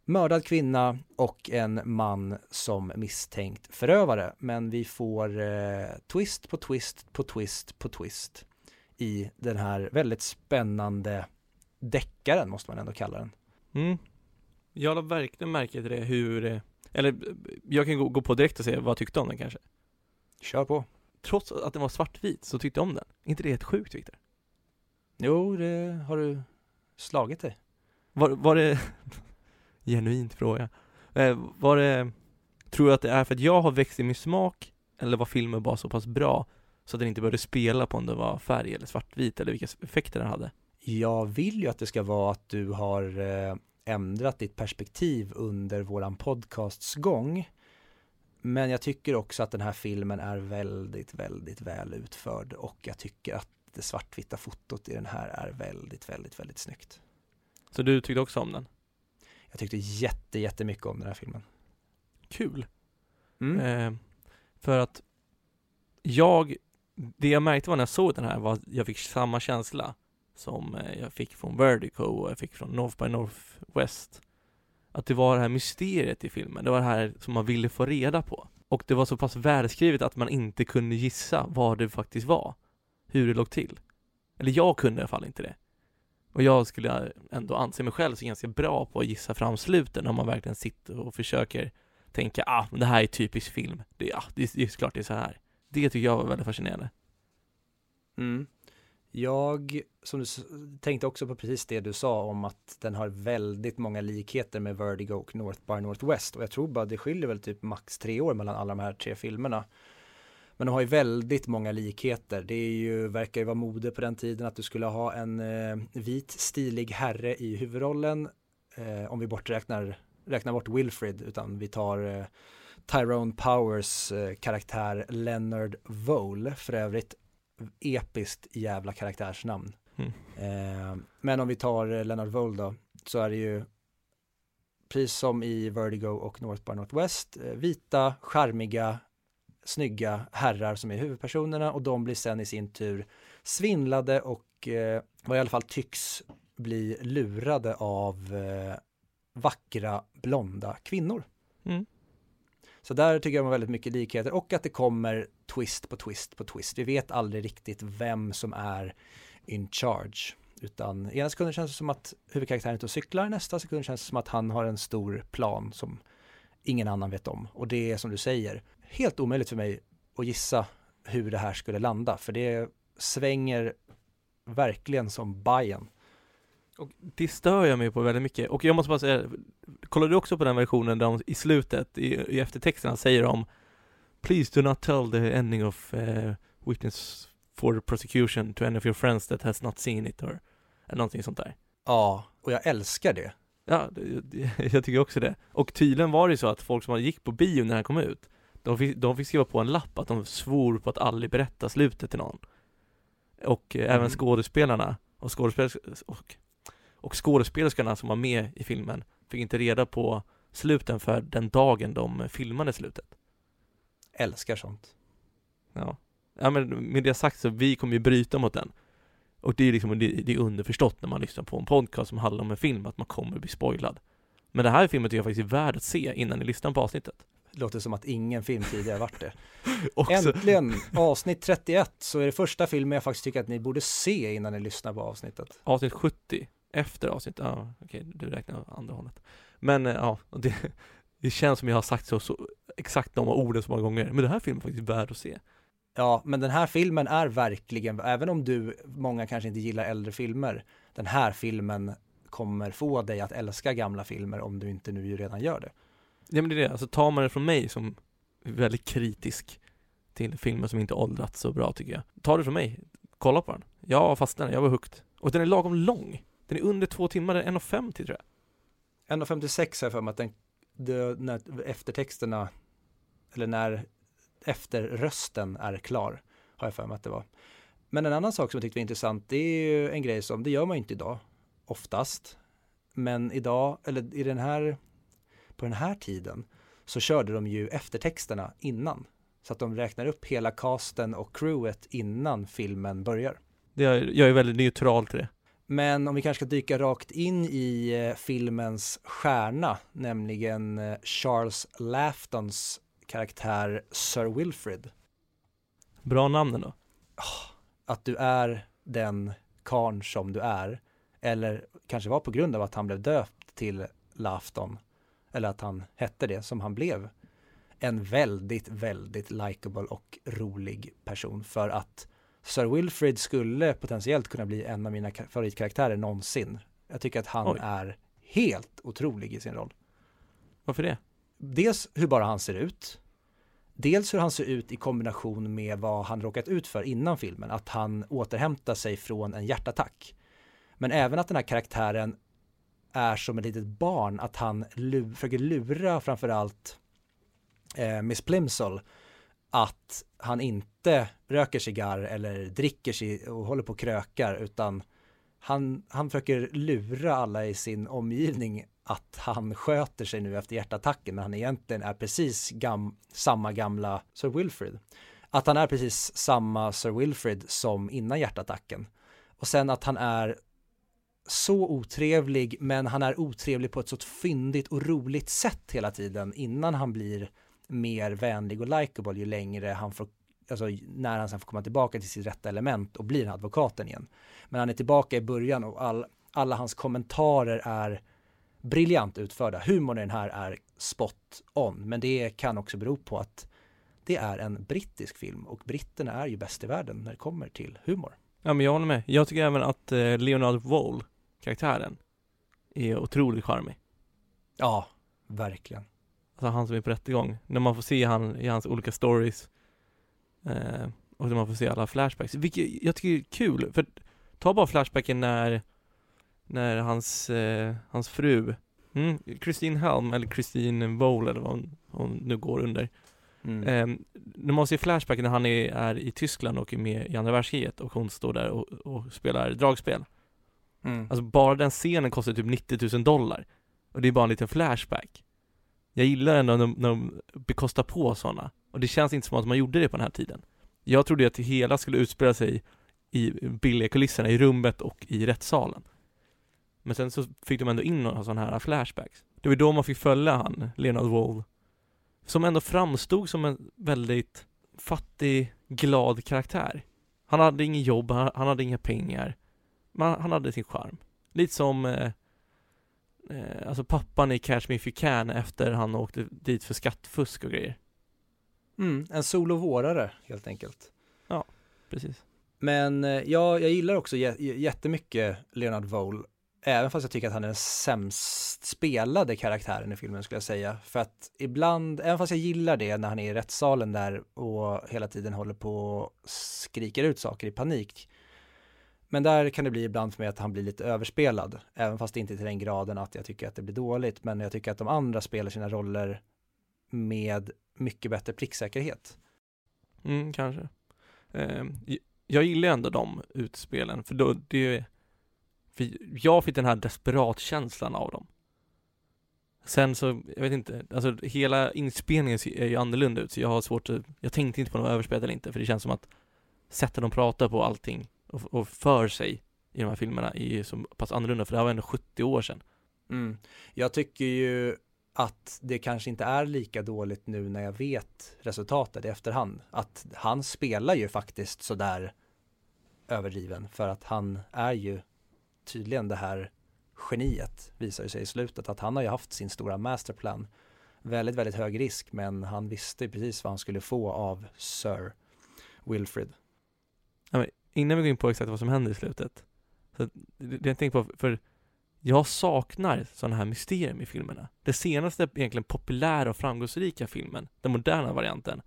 mördad kvinna och en man som misstänkt förövare. Men vi får eh, twist på twist på twist på twist i den här väldigt spännande deckaren måste man ändå kalla den.
Mm. Jag la verkligen märke till det hur, eh, eller jag kan gå, gå på direkt och säga vad jag tyckte om den kanske.
Kör på.
Trots att den var svartvit så tyckte jag om den. Är inte det helt sjukt Viktor?
Jo, det har du slagit dig.
Var, var det, genuint fråga, eh, var det, tror du att det är för att jag har växt i min smak eller var filmen bara så pass bra Så att den inte började spela på om det var färg eller svartvit eller vilka effekter den hade.
Jag vill ju att det ska vara att du har eh, ändrat ditt perspektiv under våran podcasts gång. Men jag tycker också att den här filmen är väldigt, väldigt väl utförd och jag tycker att det svartvita fotot i den här är väldigt, väldigt, väldigt snyggt.
Så du tyckte också om den?
Jag tyckte jätte, jättemycket om den här filmen.
Kul!
Mm.
Eh, för att jag, det jag märkte var när jag såg den här var att jag fick samma känsla som eh, jag fick från Vertigo och jag fick från North by Northwest. Att det var det här mysteriet i filmen, det var det här som man ville få reda på. Och det var så pass välskrivet att man inte kunde gissa vad det faktiskt var. Hur det låg till. Eller jag kunde i alla fall inte det. Och jag skulle ändå anse mig själv som ganska bra på att gissa fram sluten om man verkligen sitter och försöker tänka, ah, men det här är typisk film. Det, ah, det, är, det är klart det är så här. Det tycker jag var väldigt fascinerande.
Mm. Jag som du, tänkte också på precis det du sa om att den har väldigt många likheter med Vertigo och North by Northwest och jag tror bara det skiljer väl typ max tre år mellan alla de här tre filmerna. Men de har ju väldigt många likheter. Det är ju, verkar ju vara mode på den tiden att du skulle ha en eh, vit stilig herre i huvudrollen. Eh, om vi borträknar räknar bort Wilfrid utan vi tar eh, Tyrone Powers eh, karaktär Leonard Vole för övrigt episkt jävla karaktärsnamn.
Mm.
Men om vi tar eh, Leonard Vole då så är det ju precis som i Vertigo och North by Northwest vita, charmiga, snygga herrar som är huvudpersonerna och de blir sen i sin tur svindlade och eh, vad i alla fall tycks bli lurade av eh, vackra blonda kvinnor.
Mm.
Så där tycker jag man väldigt mycket likheter och att det kommer twist på twist på twist. Vi vet aldrig riktigt vem som är in charge. Utan ena sekunden känns det som att huvudkaraktären inte cyklar, nästa sekund känns det som att han har en stor plan som ingen annan vet om. Och det är som du säger, helt omöjligt för mig att gissa hur det här skulle landa. För det svänger verkligen som Bajen.
Och det stör jag mig på väldigt mycket. Och jag måste bara säga, kollar du också på den versionen där de i slutet, i, i eftertexterna, säger de Please do not tell the ending of uh, witness for the prosecution to any of your friends that has not seen it or eller någonting sånt där.
Ja, och jag älskar det.
Ja, det, det, <laughs> jag tycker också det. Och tydligen var det så att folk som gick på bio när den kom ut, de fick, de fick skriva på en lapp att de svor på att aldrig berätta slutet till någon. Och eh, även
Mm.
skådespelarna och, skådespelers och, och skådespelerskorna som var med i filmen fick inte reda på sluten för den dagen de filmade slutet.
Älskar sånt.
Ja. Ja men med det sagt så, vi kommer ju bryta mot den. Och det är liksom, det, det är underförstått när man lyssnar på en podcast som handlar om en film, att man kommer bli spoilad. Men det här filmen tycker jag faktiskt är värd att se innan ni lyssnar på avsnittet.
Låter som att ingen film tidigare varit det. <laughs> Äntligen, avsnitt 31, så är det första filmen jag faktiskt tycker att ni borde se innan ni lyssnar på avsnittet.
avsnitt 70, efter avsnitt, ja okej, du räknar andra hållet. Men eh, ja, och det, <laughs> det känns som jag har sagt så, så exakt de orden så många gånger, men den här filmen är faktiskt värd att se.
Ja, men den här filmen är verkligen, även om du, många kanske inte gillar äldre filmer, den här filmen kommer få dig att älska gamla filmer om du inte nu redan gör det.
Ja men det är det, alltså tar man det från mig som är väldigt kritisk till filmer som inte åldrats så bra tycker jag. Ta det från mig, kolla på den. Jag fastnade, jag var hooked. Och den är lagom lång. Den är under två timmar, den är 1,50 tror jag.
1.56 har jag för mig att den, det, när eftertexterna, eller när efterrösten är klar, har jag för mig att det var. Men en annan sak som jag tyckte var intressant, det är ju en grej som, det gör man ju inte idag, oftast. Men idag, eller i den här, på den här tiden, så körde de ju eftertexterna innan. Så att de räknar upp hela casten och crewet innan filmen börjar.
Det är, jag är väldigt neutral till det.
Men om vi kanske ska dyka rakt in i eh, filmens stjärna, nämligen eh, Charles Laftons karaktär Sir Wilfrid.
Bra namn ändå.
Att du är den karn som du är, eller kanske var på grund av att han blev döpt till Lafton, eller att han hette det som han blev. En väldigt, väldigt likable och rolig person för att Sir Wilfrid skulle potentiellt kunna bli en av mina ka- favoritkaraktärer någonsin. Jag tycker att han
Oj.
är helt otrolig i sin roll.
Varför det?
Dels hur bara han ser ut. dels hur han ser ut i kombination med vad han råkat ut för innan filmen, att han återhämtar sig från en hjärtattack. Men även att den här karaktären är som ett litet barn, att han lu försöker lura framförallt eh, Miss Plimsoll att han inte röker cigarr eller dricker sig och håller på och krökar utan han, han försöker lura alla i sin omgivning att han sköter sig nu efter hjärtattacken men han egentligen är precis gam, samma gamla Sir Wilfrid. Att han är precis samma Sir Wilfrid som innan hjärtattacken. Och sen att han är så otrevlig men han är otrevlig på ett så fyndigt och roligt sätt hela tiden innan han blir mer vänlig och likable ju längre han får alltså när han sen får komma tillbaka till sitt rätta element och blir advokaten igen. Men han är tillbaka i början och all, alla hans kommentarer är briljant utförda. Humorn i den här är spot on, men det kan också bero på att det är en brittisk film och britterna är ju bäst i världen när det kommer till humor.
Ja men jag håller med. Jag tycker även att eh, Leonard Wohl, karaktären, är otroligt charmig.
Ja, verkligen.
Alltså han som är på rättegång. När man får se han i hans olika stories eh, och när man får se alla flashbacks. Vilket jag tycker är kul, för ta bara flashbacken när när hans, eh, hans fru, mm, Christine Helm, eller Christine Vole eller vad hon, hon nu går under. Mm. Eh, när man ser flashbacken när han är, är, i Tyskland och är med i andra världskriget och hon står där och, och spelar dragspel. Mm. Alltså bara den scenen kostar typ 90 000 dollar. Och det är bara en liten flashback. Jag gillar ändå när de, när de bekostar på sådana. Och det känns inte som att man gjorde det på den här tiden. Jag trodde att det hela skulle utspela sig i billiga kulisserna, i rummet och i rättssalen. Men sen så fick de ändå in några sådana här flashbacks. Det var då man fick följa han, Leonard Wall. Som ändå framstod som en väldigt fattig, glad karaktär. Han hade ingen jobb, han, hade inga pengar. Men han hade sin charm. Lite som eh, eh, alltså pappan i Catch Me If You Can efter han åkte dit för skattfusk och grejer.
Mm, en solovårare helt enkelt.
Ja, precis.
Men eh, ja, jag gillar också jättemycket Leonard Vole Även fast jag tycker att han är den sämst spelade karaktären i filmen skulle jag säga. För att ibland, även fast jag gillar det när han är i rättssalen där och hela tiden håller på och skriker ut saker i panik. Men där kan det bli ibland för mig att han blir lite överspelad. Även fast det inte är till den graden att jag tycker att det blir dåligt. Men jag tycker att de andra spelar sina roller med mycket bättre pricksäkerhet.
Mm, kanske. Eh, jag gillar ändå de utspelen, för då, det för jag fick den här desperatkänslan av dem. Sen så, jag vet inte, alltså hela inspelningen ser ju annorlunda ut så jag har svårt att, jag tänkte inte på något överspel eller inte för det känns som att sättet de pratar på allting och, och för sig i de här filmerna är ju så pass annorlunda för det här var ändå 70 år sedan.
Mm. Jag tycker ju att det kanske inte är lika dåligt nu när jag vet resultatet i efterhand. Att han spelar ju faktiskt sådär överdriven för att han är ju tydligen det här geniet visar sig i slutet att han har ju haft sin stora masterplan. Väldigt, väldigt hög risk men han visste precis vad han skulle få av Sir Wilfrid.
Ja, innan vi går in på exakt vad som händer i slutet. Så det jag tänkte på, för jag saknar sådana här mysterium i filmerna. Det senaste egentligen populära och framgångsrika filmen, den moderna varianten,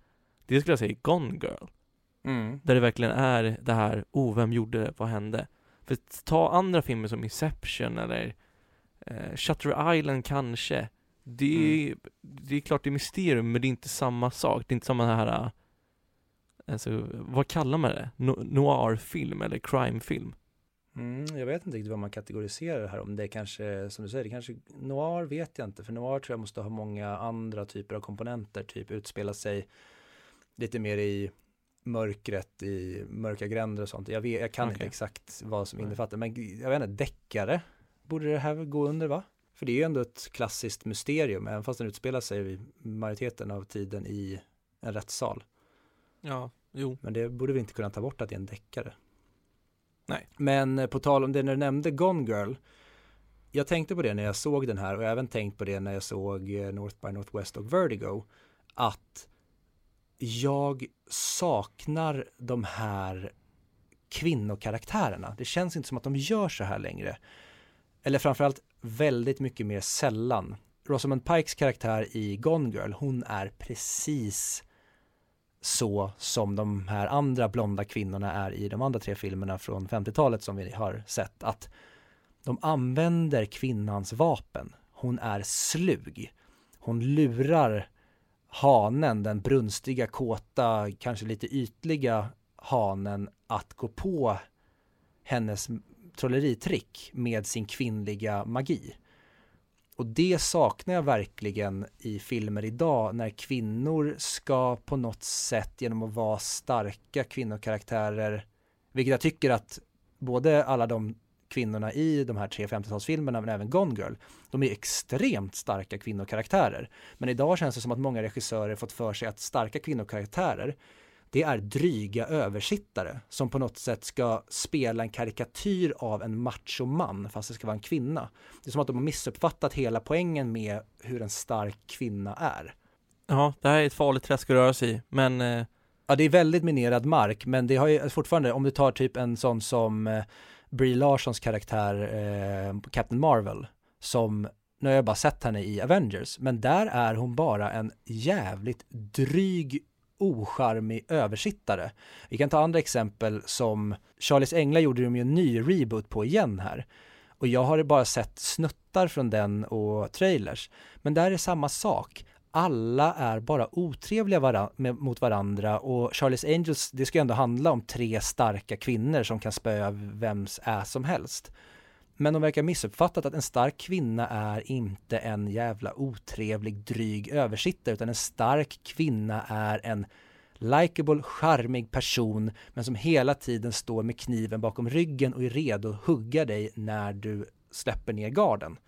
det skulle jag säga är Gone Girl. Mm. Där det verkligen är det här, oh, vem gjorde det, vad hände? För ta andra filmer som Inception eller eh, Shutter Island kanske. Det är, mm. det är klart det är mysterium, men det är inte samma sak. Det är inte samma här, alltså, vad kallar man det? No Noir-film eller crime-film?
Mm, jag vet inte riktigt vad man kategoriserar det här om. Det är kanske, som du säger, det kanske, noir vet jag inte. För noir tror jag måste ha många andra typer av komponenter. Typ utspela sig lite mer i mörkret i mörka gränder och sånt. Jag, vet, jag kan okay. inte exakt vad som innefattar, men jag vet inte, deckare borde det här gå under va? För det är ju ändå ett klassiskt mysterium, även fast den utspelar sig majoriteten av tiden i en rättssal.
Ja, jo.
Men det borde vi inte kunna ta bort att det är en deckare.
Nej.
Men eh, på tal om det när du nämnde Gone Girl, jag tänkte på det när jag såg den här och jag har även tänkt på det när jag såg eh, North by Northwest och Vertigo, att jag saknar de här kvinnokaraktärerna. Det känns inte som att de gör så här längre. Eller framförallt väldigt mycket mer sällan. Rosamund Pikes karaktär i Gone Girl, hon är precis så som de här andra blonda kvinnorna är i de andra tre filmerna från 50-talet som vi har sett. Att de använder kvinnans vapen. Hon är slug. Hon lurar hanen, den brunstiga, kåta, kanske lite ytliga hanen att gå på hennes trolleritrick med sin kvinnliga magi. Och det saknar jag verkligen i filmer idag när kvinnor ska på något sätt genom att vara starka kvinnokaraktärer, vilket jag tycker att både alla de kvinnorna i de här tre 50-talsfilmerna men även Gone Girl, de är extremt starka kvinnokaraktärer. Men idag känns det som att många regissörer fått för sig att starka kvinnokaraktärer det är dryga översittare som på något sätt ska spela en karikatyr av en machoman fast det ska vara en kvinna. Det är som att de har missuppfattat hela poängen med hur en stark kvinna är.
Ja, det här är ett farligt träsk att röra sig i, men eh...
Ja, det är väldigt minerad mark, men det har ju fortfarande, om du tar typ en sån som eh, Brie Larsons karaktär eh, Captain Marvel, som nu har jag bara sett henne i Avengers, men där är hon bara en jävligt dryg ocharmig översittare. Vi kan ta andra exempel som Charlies Änglar gjorde de ju en ny reboot på igen här. Och jag har bara sett snuttar från den och trailers. Men där är samma sak. Alla är bara otrevliga varan mot varandra och Charlies Angels, det ska ju ändå handla om tre starka kvinnor som kan spöa vems är som helst. Men de verkar missuppfattat att en stark kvinna är inte en jävla otrevlig, dryg översittare, utan en stark kvinna är en likable, charmig person, men som hela tiden står med kniven bakom ryggen och är redo att hugga dig när du släpper ner garden.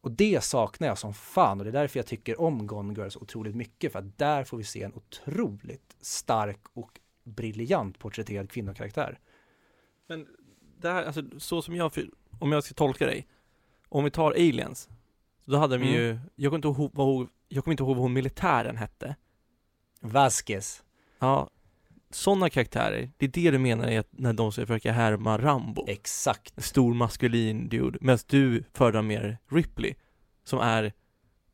Och det saknar jag som fan och det är därför jag tycker om Gone Girl så otroligt mycket, för att där får vi se en otroligt stark och briljant porträtterad kvinnokaraktär.
Men det här, alltså så som jag om jag ska tolka dig, om vi tar aliens, då hade de mm. ju, jag kommer inte ihåg vad, jag kommer inte ihåg vad hon militären hette.
Vasquez.
Ja, sådana karaktärer, det är det du menar är att när de ska försöka härma Rambo.
Exakt.
En stor maskulin dude, medan du föredrar mer Ripley, som är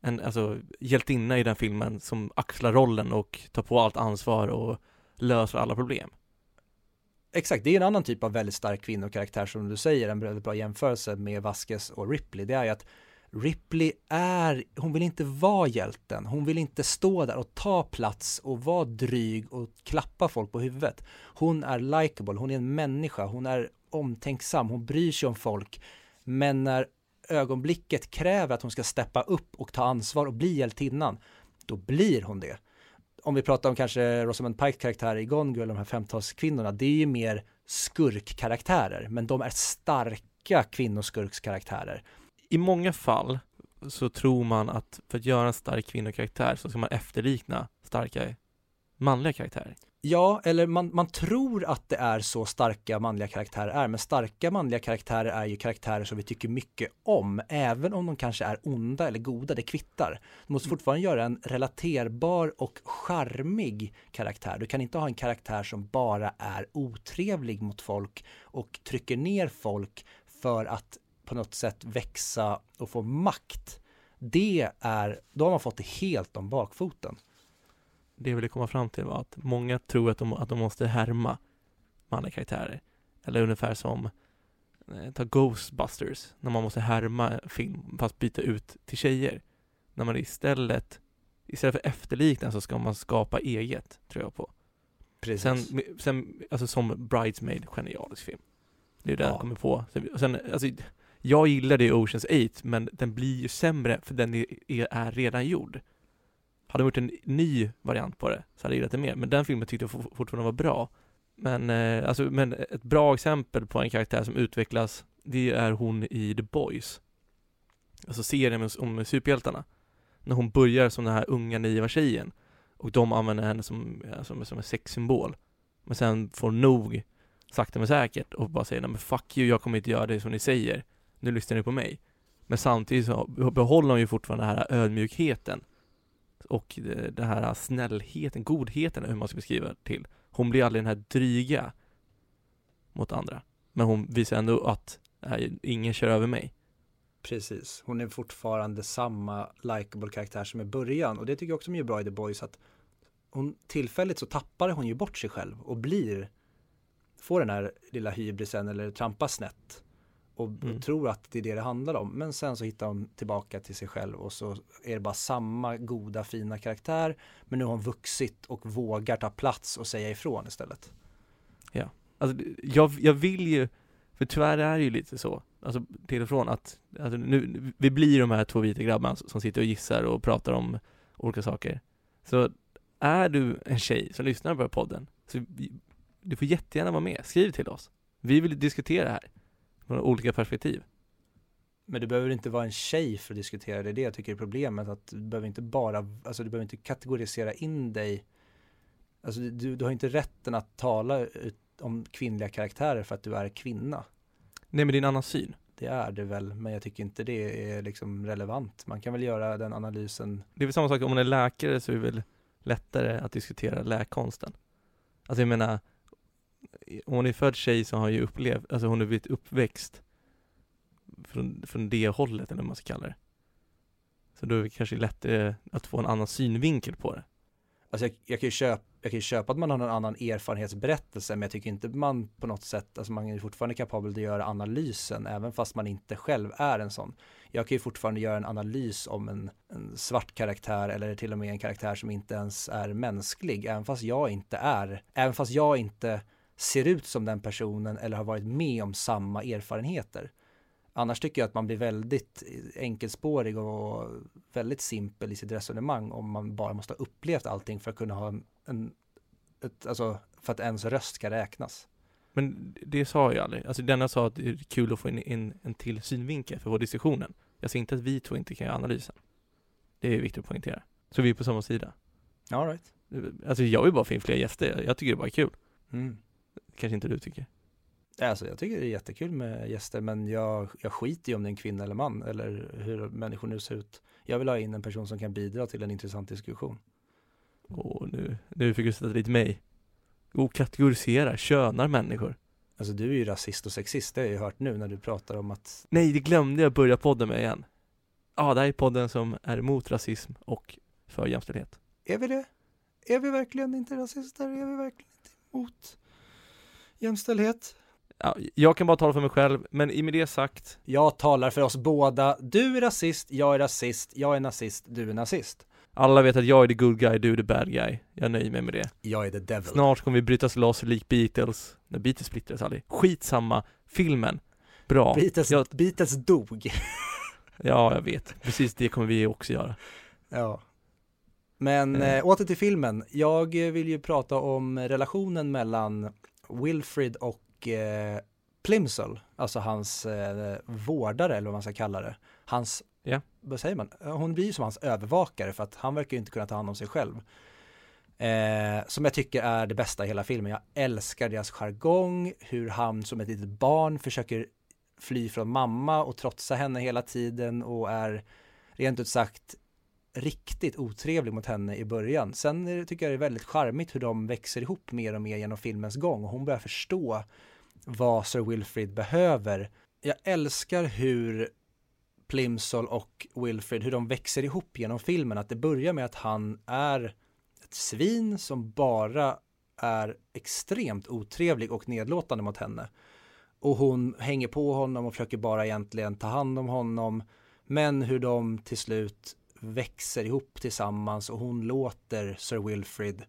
en, alltså, hjältinna i den filmen som axlar rollen och tar på allt ansvar och löser alla problem.
Exakt, det är en annan typ av väldigt stark kvinnokaraktär som du säger, en väldigt bra jämförelse med Vasquez och Ripley. Det är ju att Ripley är, hon vill inte vara hjälten, hon vill inte stå där och ta plats och vara dryg och klappa folk på huvudet. Hon är likable, hon är en människa, hon är omtänksam, hon bryr sig om folk. Men när ögonblicket kräver att hon ska steppa upp och ta ansvar och bli hjältinnan, då blir hon det om vi pratar om kanske Rosamund Pikes karaktär i Gone Girl, de här femtalskvinnorna, det är ju mer skurkkaraktärer, men de är starka kvinnoskurkskaraktärer.
I många fall så tror man att för att göra en stark kvinnokaraktär så ska man efterlikna starka manliga karaktärer.
Ja, eller man, man tror att det är så starka manliga karaktärer är, men starka manliga karaktärer är ju karaktärer som vi tycker mycket om, även om de kanske är onda eller goda, det kvittar. Du måste fortfarande göra en relaterbar och charmig karaktär. Du kan inte ha en karaktär som bara är otrevlig mot folk och trycker ner folk för att på något sätt växa och få makt. Det är, då har man fått det helt om bakfoten
det jag ville komma fram till var att många tror att de, att de måste härma manliga karaktärer. Eller ungefär som eh, ta Ghostbusters, när man måste härma film fast byta ut till tjejer. När man istället, istället för efterlikna så ska man skapa eget, tror jag på.
Precis.
Sen, sen alltså som Bridesmaid, genialisk film. Det är det ja. jag kommer på. Sen, alltså, jag gillade Oceans 8, men den blir ju sämre för den är, är redan gjord. Hade de gjort en ny variant på det så hade jag gillat det mer. Men den filmen tyckte jag fortfarande var bra. Men, eh, alltså, men ett bra exempel på en karaktär som utvecklas, det är hon i The Boys. Alltså serien om superhjältarna. När hon börjar som den här unga naiva tjejen och de använder henne som, som, som en sexsymbol. Men sen får nog sakta men säkert och bara säger nej men fuck you, jag kommer inte göra det som ni säger. Nu lyssnar ni på mig. Men samtidigt så behåller hon ju fortfarande den här ödmjukheten och den här snällheten, godheten, hur man ska beskriva till. Hon blir aldrig den här dryga mot andra. Men hon visar ändå att nej, ingen kör över mig.
Precis, hon är fortfarande samma likable karaktär som i början och det tycker jag också är bra i The Boys att hon tillfälligt så tappar hon ju bort sig själv och blir får den här lilla hybrisen eller trampar snett och,
Mm.
och tror att det är det det handlar om. Men sen så hittar hon tillbaka till sig själv och så är det bara samma goda fina karaktär. Men nu har hon vuxit och vågar ta plats och säga ifrån istället.
Alltså, jag, jag vill ju, för tyvärr är det ju lite så, alltså till och från att, alltså, nu, vi blir de här två vita grabbarna som sitter och gissar och pratar om olika saker. Så är du en tjej som lyssnar på podden, så du får jättegärna vara med, skriv till oss. Vi vill diskutera det här, från olika perspektiv.
Men du behöver inte vara en tjej för att diskutera det. Det jag tycker är problemet. Att du behöver inte bara, alltså du behöver inte kategorisera in dig. Alltså du, du har inte rätten att tala ut om kvinnliga karaktärer för att du är kvinna.
Nej men det är en annan syn.
Det är det väl, men jag tycker inte det är liksom relevant. Man kan väl göra den analysen.
Det är väl samma sak om man är läkare så är det väl lättare att diskutera läkkonsten. Alltså jag menar, om hon är född tjej så har hon ju upplevt, alltså hon har blivit uppväxt från, från det hållet eller vad man ska kalla det. Så då är det kanske lättare att få en annan synvinkel på det.
Alltså jag, jag, kan ju köpa, jag kan ju köpa att man har någon annan erfarenhetsberättelse, men jag tycker inte man på något sätt, alltså man är fortfarande kapabel att göra analysen, även fast man inte själv är en sån. Jag kan ju fortfarande göra en analys om en, en svart karaktär eller till och med en karaktär som inte ens är mänsklig, även fast jag inte är, även fast jag inte ser ut som den personen eller har varit med om samma erfarenheter. Annars tycker jag att man blir väldigt enkelspårig och väldigt simpel i sitt resonemang om man bara måste ha upplevt allting för att kunna ha en, ett, alltså för att ens röst ska räknas.
Men det sa jag aldrig. Alltså denna sa att det är kul att få in, in en till synvinkel för vår diskussionen. Jag säger inte att vi två inte kan göra analysen. Det är viktigt att poängtera. Så vi är på samma sida.
All right.
Alltså jag vill bara få in fler gäster. Jag tycker det bara är kul.
Mm.
Kanske inte du tycker.
Alltså jag tycker det är jättekul med gäster men jag, jag skiter ju om det är en kvinna eller man eller hur människor nu ser ut. Jag vill ha in en person som kan bidra till en intressant diskussion.
Och nu, nu fick du sätta dit mig. Och kategorisera, könar människor.
Alltså du är ju rasist och sexist, det har jag ju hört nu när du pratar om att
Nej, det glömde jag börja podden med igen. Ja, det här är podden som är emot rasism och för jämställdhet.
Är vi det? Är vi verkligen inte rasister? Är vi verkligen inte emot jämställdhet?
Ja, jag kan bara tala för mig själv, men i med det sagt,
Jag talar för oss båda. Du är rasist, jag är rasist, jag är nazist, du är nazist.
alla vet att jag är the good guy, du är the bad guy. Jag nöjer mig med det.
Jag är the devil.
Snart kommer vi brytas loss lik Beatles. Nej, Beatles splittrades aldrig. Skitsamma. Filmen. Bra.
Beatles,
Jag,
Beatles dog. <laughs>
ja, jag vet. Precis det kommer vi också göra.
ja. Men
Eh.
eh, åter till filmen. Jag vill ju prata om relationen mellan Wilfrid och eh, Plimsoll, alltså hans eh, vårdare eller vad man ska kalla det. Hans,
Ja.
vad säger man? Hon blir som hans övervakare för att han verkar inte kunna ta hand om sig själv. Eh, som jag tycker är det bästa i hela filmen. Jag älskar deras jargong, hur han som ett litet barn försöker fly från mamma och trotsa henne hela tiden och är rent ut sagt riktigt otrevlig mot henne i början. Sen är det- tycker jag det är väldigt charmigt hur de växer ihop mer och mer genom filmens gång och hon börjar förstå vad Sir Wilfrid behöver. Jag älskar hur Plimsoll och Wilfrid, hur de växer ihop genom filmen. Att det börjar med att han är ett svin som bara är extremt otrevlig och nedlåtande mot henne. Och hon hänger på honom och försöker bara egentligen ta hand om honom. Men hur de till slut växer ihop tillsammans och hon låter Sir Wilfrid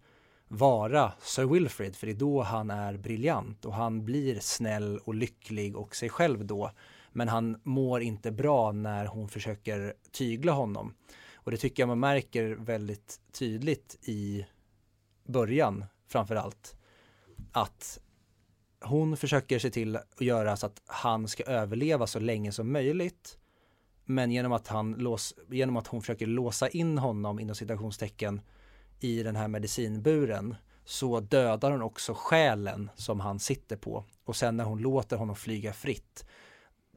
vara Sir Wilfrid för det är då han är briljant och han blir snäll och lycklig och sig själv då. Men han mår inte bra när hon försöker tygla honom. Och det tycker jag man märker väldigt tydligt i början framför allt. Att hon försöker se till att göra så att han ska överleva så länge som möjligt. Men genom att, han lås, genom att hon försöker låsa in honom inom citationstecken i den här medicinburen så dödar hon också själen som han sitter på. Och sen när hon låter honom flyga fritt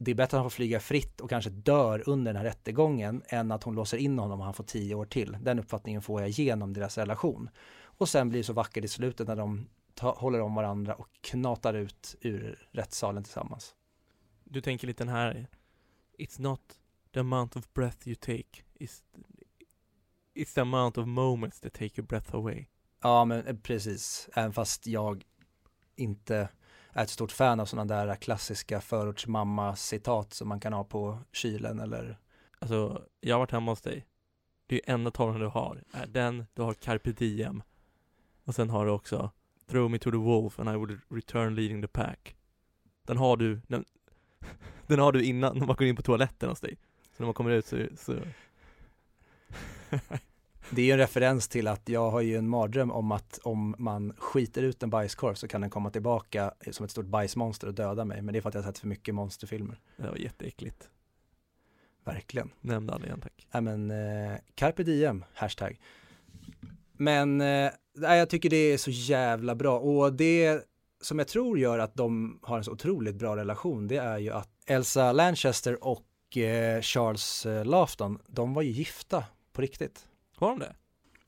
det är bättre att han får flyga fritt och kanske dör under den här rättegången än att hon låser in honom och han får tio år till. Den uppfattningen får jag genom deras relation. Och sen blir det så vackert i slutet när de ta, håller om varandra och knatar ut ur rättssalen tillsammans.
Du tänker lite den här It's not the amount of breath you take It's, it's the amount of moments that take your breath away
Ja men eh, precis, även fast jag inte är ett stort fan av sådana där klassiska förortsmamma-citat som man kan ha på kylen eller
Alltså, jag har varit hemma hos dig. Det är enda tavlan du har, är den, du har carpe diem. Och sen har du också Throw me to the wolf and I would return leading the pack. Den har du, den, <laughs> den har du innan när man går in på toaletten hos dig. När man kommer ut så, så <laughs>
Det är ju en referens till att jag har ju en mardröm om att om man skiter ut en bajskorv så kan den komma tillbaka som ett stort bajsmonster och döda mig. Men det är för att jag har sett för mycket monsterfilmer.
det var jätteäckligt.
Verkligen.
Nämn det aldrig igen tack.
Ja men, eh, carpe diem, hashtag. Men, eh, nej, jag tycker det är så jävla bra och det som jag tror gör att de har en så otroligt bra relation, det är ju att Elsa Lanchester och eh, Charles eh, Laughton, de var ju gifta på riktigt.
Har de det?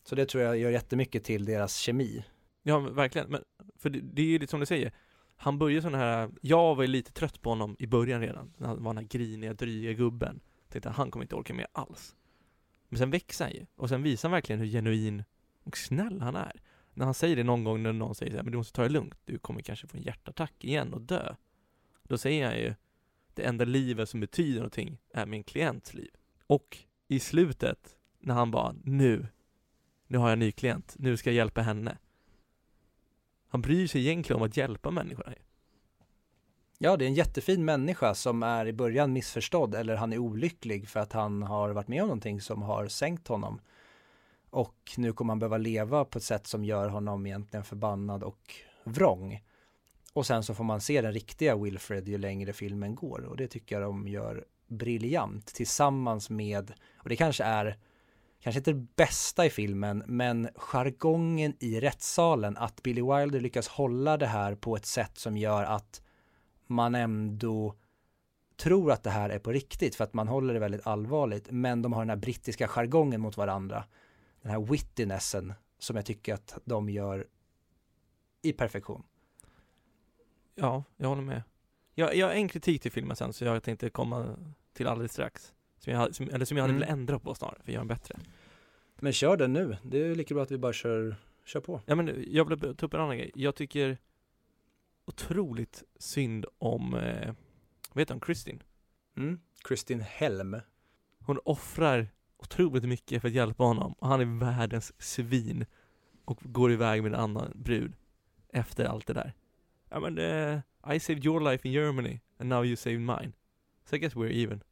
Så det tror jag gör jättemycket till deras kemi.
Ja, verkligen. Men, för det, det är ju lite som du säger. Han börjar sån här, jag var ju lite trött på honom i början redan. När han var den här griniga, dryga gubben. Tänkte han kommer inte orka med alls. Men sen växer han ju. Och sen visar han verkligen hur genuin och snäll han är. När han säger det någon gång när någon säger så här, men du måste ta det lugnt. Du kommer kanske få en hjärtattack igen och dö. Då säger han ju, det enda livet som betyder någonting är min klients liv. Och i slutet, när han bara, nu, nu har jag en ny klient, nu ska jag hjälpa henne. Han bryr sig egentligen om att hjälpa människorna.
Ja, det är en jättefin människa som är i början missförstådd eller han är olycklig för att han har varit med om någonting som har sänkt honom. Och nu kommer han behöva leva på ett sätt som gör honom egentligen förbannad och vrång. Och sen så får man se den riktiga Wilfred ju längre filmen går. Och det tycker jag de gör briljant tillsammans med, och det kanske är kanske inte det bästa i filmen, men jargongen i rättssalen, att Billy Wilder lyckas hålla det här på ett sätt som gör att man ändå tror att det här är på riktigt för att man håller det väldigt allvarligt. Men de har den här brittiska jargongen mot varandra. Den här wittinessen som jag tycker att de gör i perfektion.
Ja, jag håller med. Jag, jag har en kritik till filmen sen, så jag tänkte komma till alldeles strax. Som jag, som, eller som jag hade
Mm.
velat ändra på snarare, för att göra den bättre.
Men kör den nu, det är lika bra att vi bara kör, kör på.
Ja men jag vill ta upp en annan grej. Jag tycker otroligt synd om, eh, vad heter hon, Kristin?
Mm. Kristin Helm.
Hon offrar otroligt mycket för att hjälpa honom och han är världens svin och går iväg med en annan brud efter allt det där. Ja men eh, I saved your life in Germany and now you saved mine. So I guess we're even.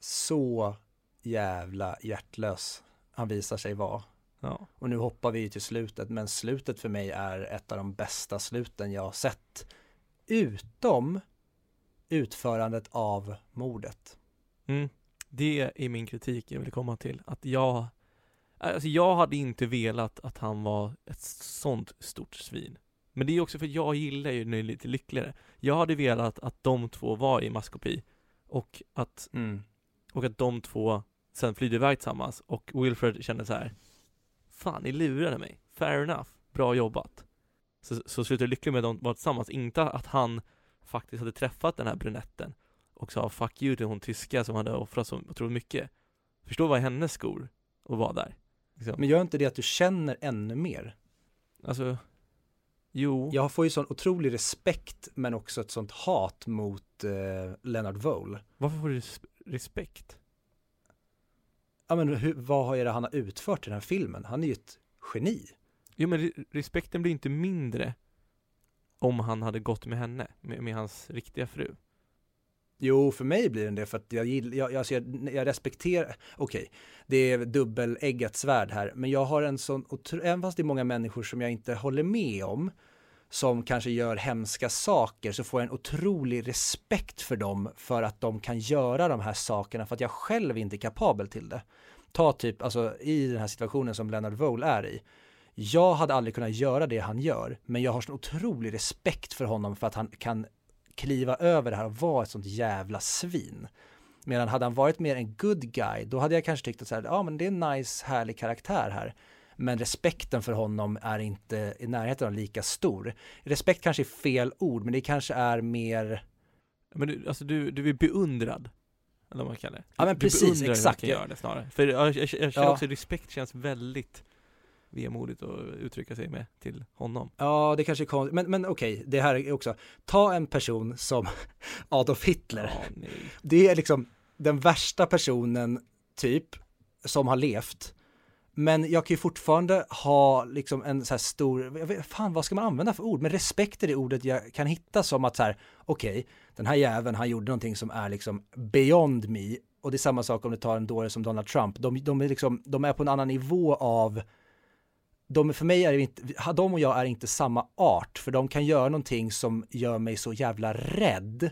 Så jävla hjärtlös han visar sig vara.
Ja.
Och nu hoppar vi till slutet, men slutet för mig är ett av de bästa sluten jag har sett. Utom utförandet av mordet.
Mm. Det är min kritik jag vill komma till. Att jag, alltså jag hade inte velat att han var ett sånt stort svin. Men det är också för att jag gillar ju är lite lyckligare. Jag hade velat att de två var i maskopi och att,
Mm.
och att de två sen flydde iväg tillsammans och Wilfred kände så här. Fan, ni lurade mig. Fair enough. Bra jobbat. Så, så slutade det lyckligt med att de var tillsammans. Inte att han faktiskt hade träffat den här brunetten och sa fuck you till hon tyska som hade offrat så otroligt mycket. Förstå vad hennes skor och vara där. Liksom.
Men gör inte det att du känner ännu mer?
Alltså, jo.
Jag får ju sån otrolig respekt men också ett sånt hat mot eh, Leonard Vole.
Varför får du res- respekt?
Ja men hur, vad är det han har utfört i den här filmen? Han är ju ett geni.
Jo men re- respekten blir inte mindre om han hade gått med henne, med, med hans riktiga fru.
Jo, för mig blir den det för att jag gillar, jag, alltså jag, jag respekterar, okej, det är dubbeleggat svärd här, men jag har en sån, även fast det är många människor som jag inte håller med om, som kanske gör hemska saker, så får jag en otrolig respekt för dem för att de kan göra de här sakerna för att jag själv inte är kapabel till det. Ta typ, alltså i den här situationen som Leonard Vole är i, jag hade aldrig kunnat göra det han gör, men jag har sån otrolig respekt för honom för att han kan kliva över det här och vara ett sånt jävla svin. Medan hade han varit mer en good guy, då hade jag kanske tyckt att så här, ja men det är en nice, härlig karaktär här. Men respekten för honom är inte i närheten av lika stor. Respekt kanske är fel ord, men det kanske är mer,
Men du, alltså du, du är beundrad. Eller vad man kallar det.
Ja, men
du
precis,
beundrar hur han
exakt.
kan göra det snarare. För jag, jag, jag känner
Ja.
också respekt känns väldigt vemodigt att uttrycka sig med till honom.
Ja, det kanske är konstigt, men, men okej, det här är också, ta en person som <laughs> Adolf Hitler.
Ja.
Det är liksom den värsta personen, typ, som har levt. Men jag kan ju fortfarande ha liksom en så här stor, jag vet, fan vad ska man använda för ord? Men respekt är det ordet jag kan hitta som att så här, okej, den här jäveln, han gjorde någonting som är liksom beyond me. Och det är samma sak om du tar en dåre som Donald Trump. De, de, är liksom, de är på en annan nivå av, de, för mig är inte, de och jag är inte samma art, för de kan göra någonting som gör mig så jävla rädd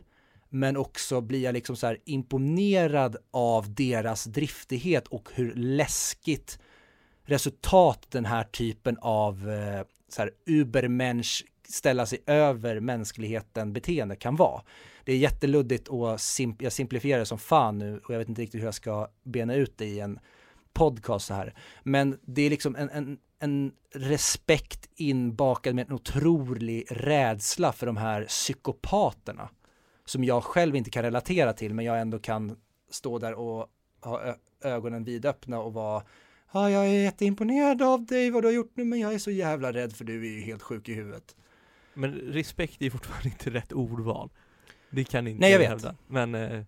men också blir jag liksom så här imponerad av deras driftighet och hur läskigt resultat den här typen av eh, så här ubermensch ställa sig över mänskligheten beteende kan vara. Det är jätteluddigt och simp jag simplifierar det som fan nu och jag vet inte riktigt hur jag ska bena ut det i en podcast så här. Men det är liksom en, en, en respekt inbakad med en otrolig rädsla för de här psykopaterna som jag själv inte kan relatera till men jag ändå kan stå där och ha ögonen vidöppna och vara Ja, jag är jätteimponerad av dig, vad du har gjort nu, men jag är så jävla rädd för du är ju helt sjuk i huvudet.
Men respekt är fortfarande <laughs> inte rätt ordval. Det kan inte
Nej, jag vet.
hävda. Men eh,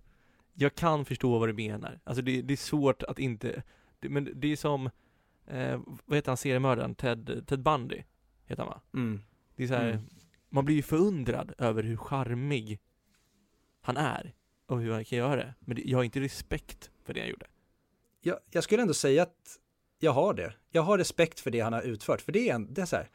jag kan förstå vad du menar. Alltså det, det är svårt att inte, det, men det är som, eh, vad heter han seriemördaren? Ted, Ted Bundy, heter han va?
Mm.
Det är så här,
Mm.
man blir ju förundrad över hur charmig han är och hur han kan göra det. Men jag har inte respekt för det han gjorde.
Jag, jag skulle ändå säga att jag har det. Jag har respekt för det han har utfört, för det är, en, det är så här,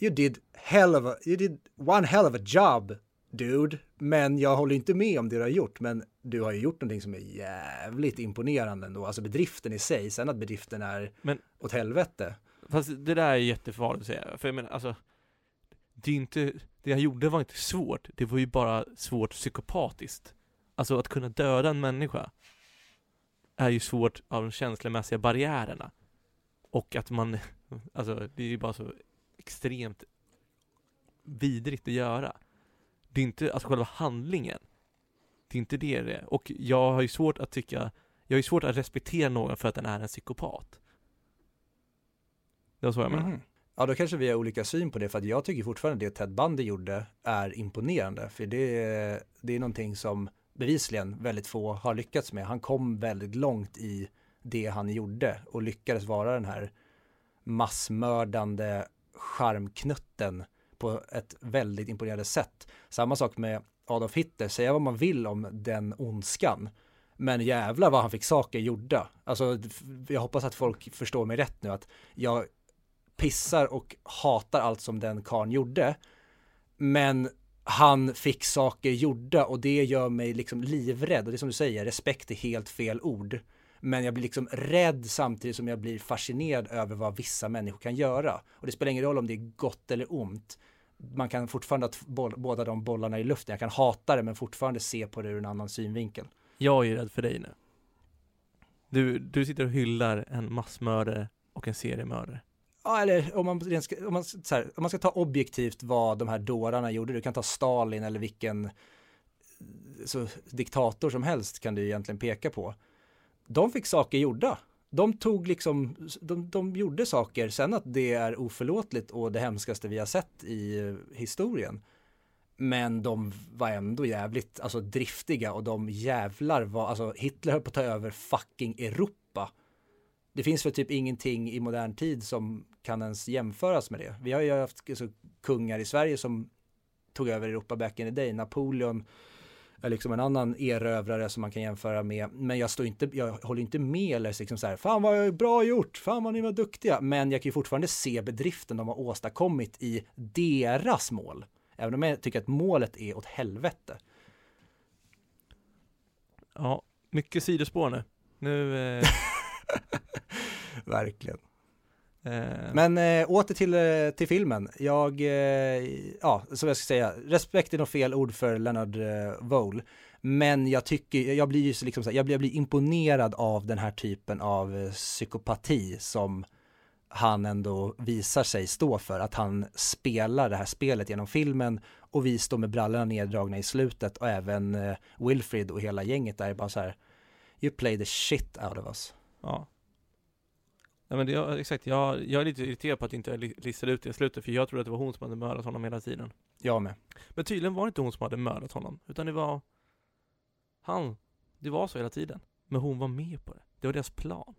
you did hell of a, you did one hell of a job, dude. Men jag håller inte med om det du har gjort, men du har ju gjort någonting som är jävligt imponerande ändå, alltså bedriften i sig, sen att bedriften är
Men-
åt helvete.
Fast det där är jättefarligt att säga, för jag menar alltså Det är inte, det jag gjorde var inte svårt, det var ju bara svårt psykopatiskt Alltså att kunna döda en människa Är ju svårt av de känslomässiga barriärerna Och att man, <laughs> alltså det är ju bara så extremt vidrigt att göra det är inte, alltså själva handlingen Det är inte det det är, och jag har ju svårt att tycka Jag har ju svårt att respektera någon för att den är en psykopat Det var så jag menar
Mm. Ja, då kanske vi har olika syn på det, för att jag tycker fortfarande det Ted Bundy gjorde är imponerande, för det, det är någonting som bevisligen väldigt få har lyckats med. Han kom väldigt långt i det han gjorde och lyckades vara den här massmördande charmknutten på ett väldigt imponerande sätt. Samma sak med Adolf Hitler, säga vad man vill om den ondskan. Men jävlar vad han fick saker gjorda. Alltså, jag hoppas att folk förstår mig rätt nu, att jag pissar och hatar allt som den karn gjorde. Men han fick saker gjorda och det gör mig liksom livrädd. Och det är som du säger, respekt är helt fel ord. Men jag blir liksom rädd samtidigt som jag blir fascinerad över vad vissa människor kan göra. Och det spelar ingen roll om det är gott eller ont. Man kan fortfarande ha båda de bollarna i luften. Jag kan hata det men fortfarande se på det ur en annan synvinkel.
Jag är rädd för dig nu. Du, du sitter och hyllar en massmördare och en seriemördare.
Ja, eller om man, om, man, så här, om man ska ta objektivt vad de här dårarna gjorde, du kan ta Stalin eller vilken så, diktator som helst kan du egentligen peka på. De fick saker gjorda. De tog liksom, de, de gjorde saker, sen att det är oförlåtligt och det hemskaste vi har sett i historien. Men de var ändå jävligt, alltså driftiga och de jävlar var, alltså Hitler höll på att ta över fucking Europa. Det finns väl typ ingenting i modern tid som kan ens jämföras med det. Vi har ju haft alltså, kungar i Sverige som tog över Europa back in the day. Napoleon liksom en annan erövrare som man kan jämföra med. Men jag står inte, jag håller inte med eller liksom så här, fan vad bra gjort, fan vad ni var duktiga. Men jag kan ju fortfarande se bedriften de har åstadkommit i deras mål. Även om jag tycker att målet är åt helvete.
Ja, mycket sidospår nu. Nu, eh, <laughs>
Verkligen.
Eh,
Men äh, åter till, eh, till filmen. Jag, eh, ja, som jag ska säga, respekt är nog fel ord för Leonard eh, Vole. Men jag tycker, jag blir ju liksom jag blir, jag blir imponerad av den här typen av eh, psykopati som han ändå visar sig stå för. Att han spelar det här spelet genom filmen och vi står med brallorna neddragna i slutet och även eh, Wilfrid och hela gänget där är bara så här You play the shit out of us.
ja. Ja men det, ja, exakt, jag, jag är lite irriterad på att inte listade ut det i slutet för jag trodde att det var hon som hade mördat honom hela tiden.
Jag med.
Men tydligen var det inte hon som hade mördat honom, utan det var han. Det var så hela tiden. Men hon var med på det. Det var deras plan.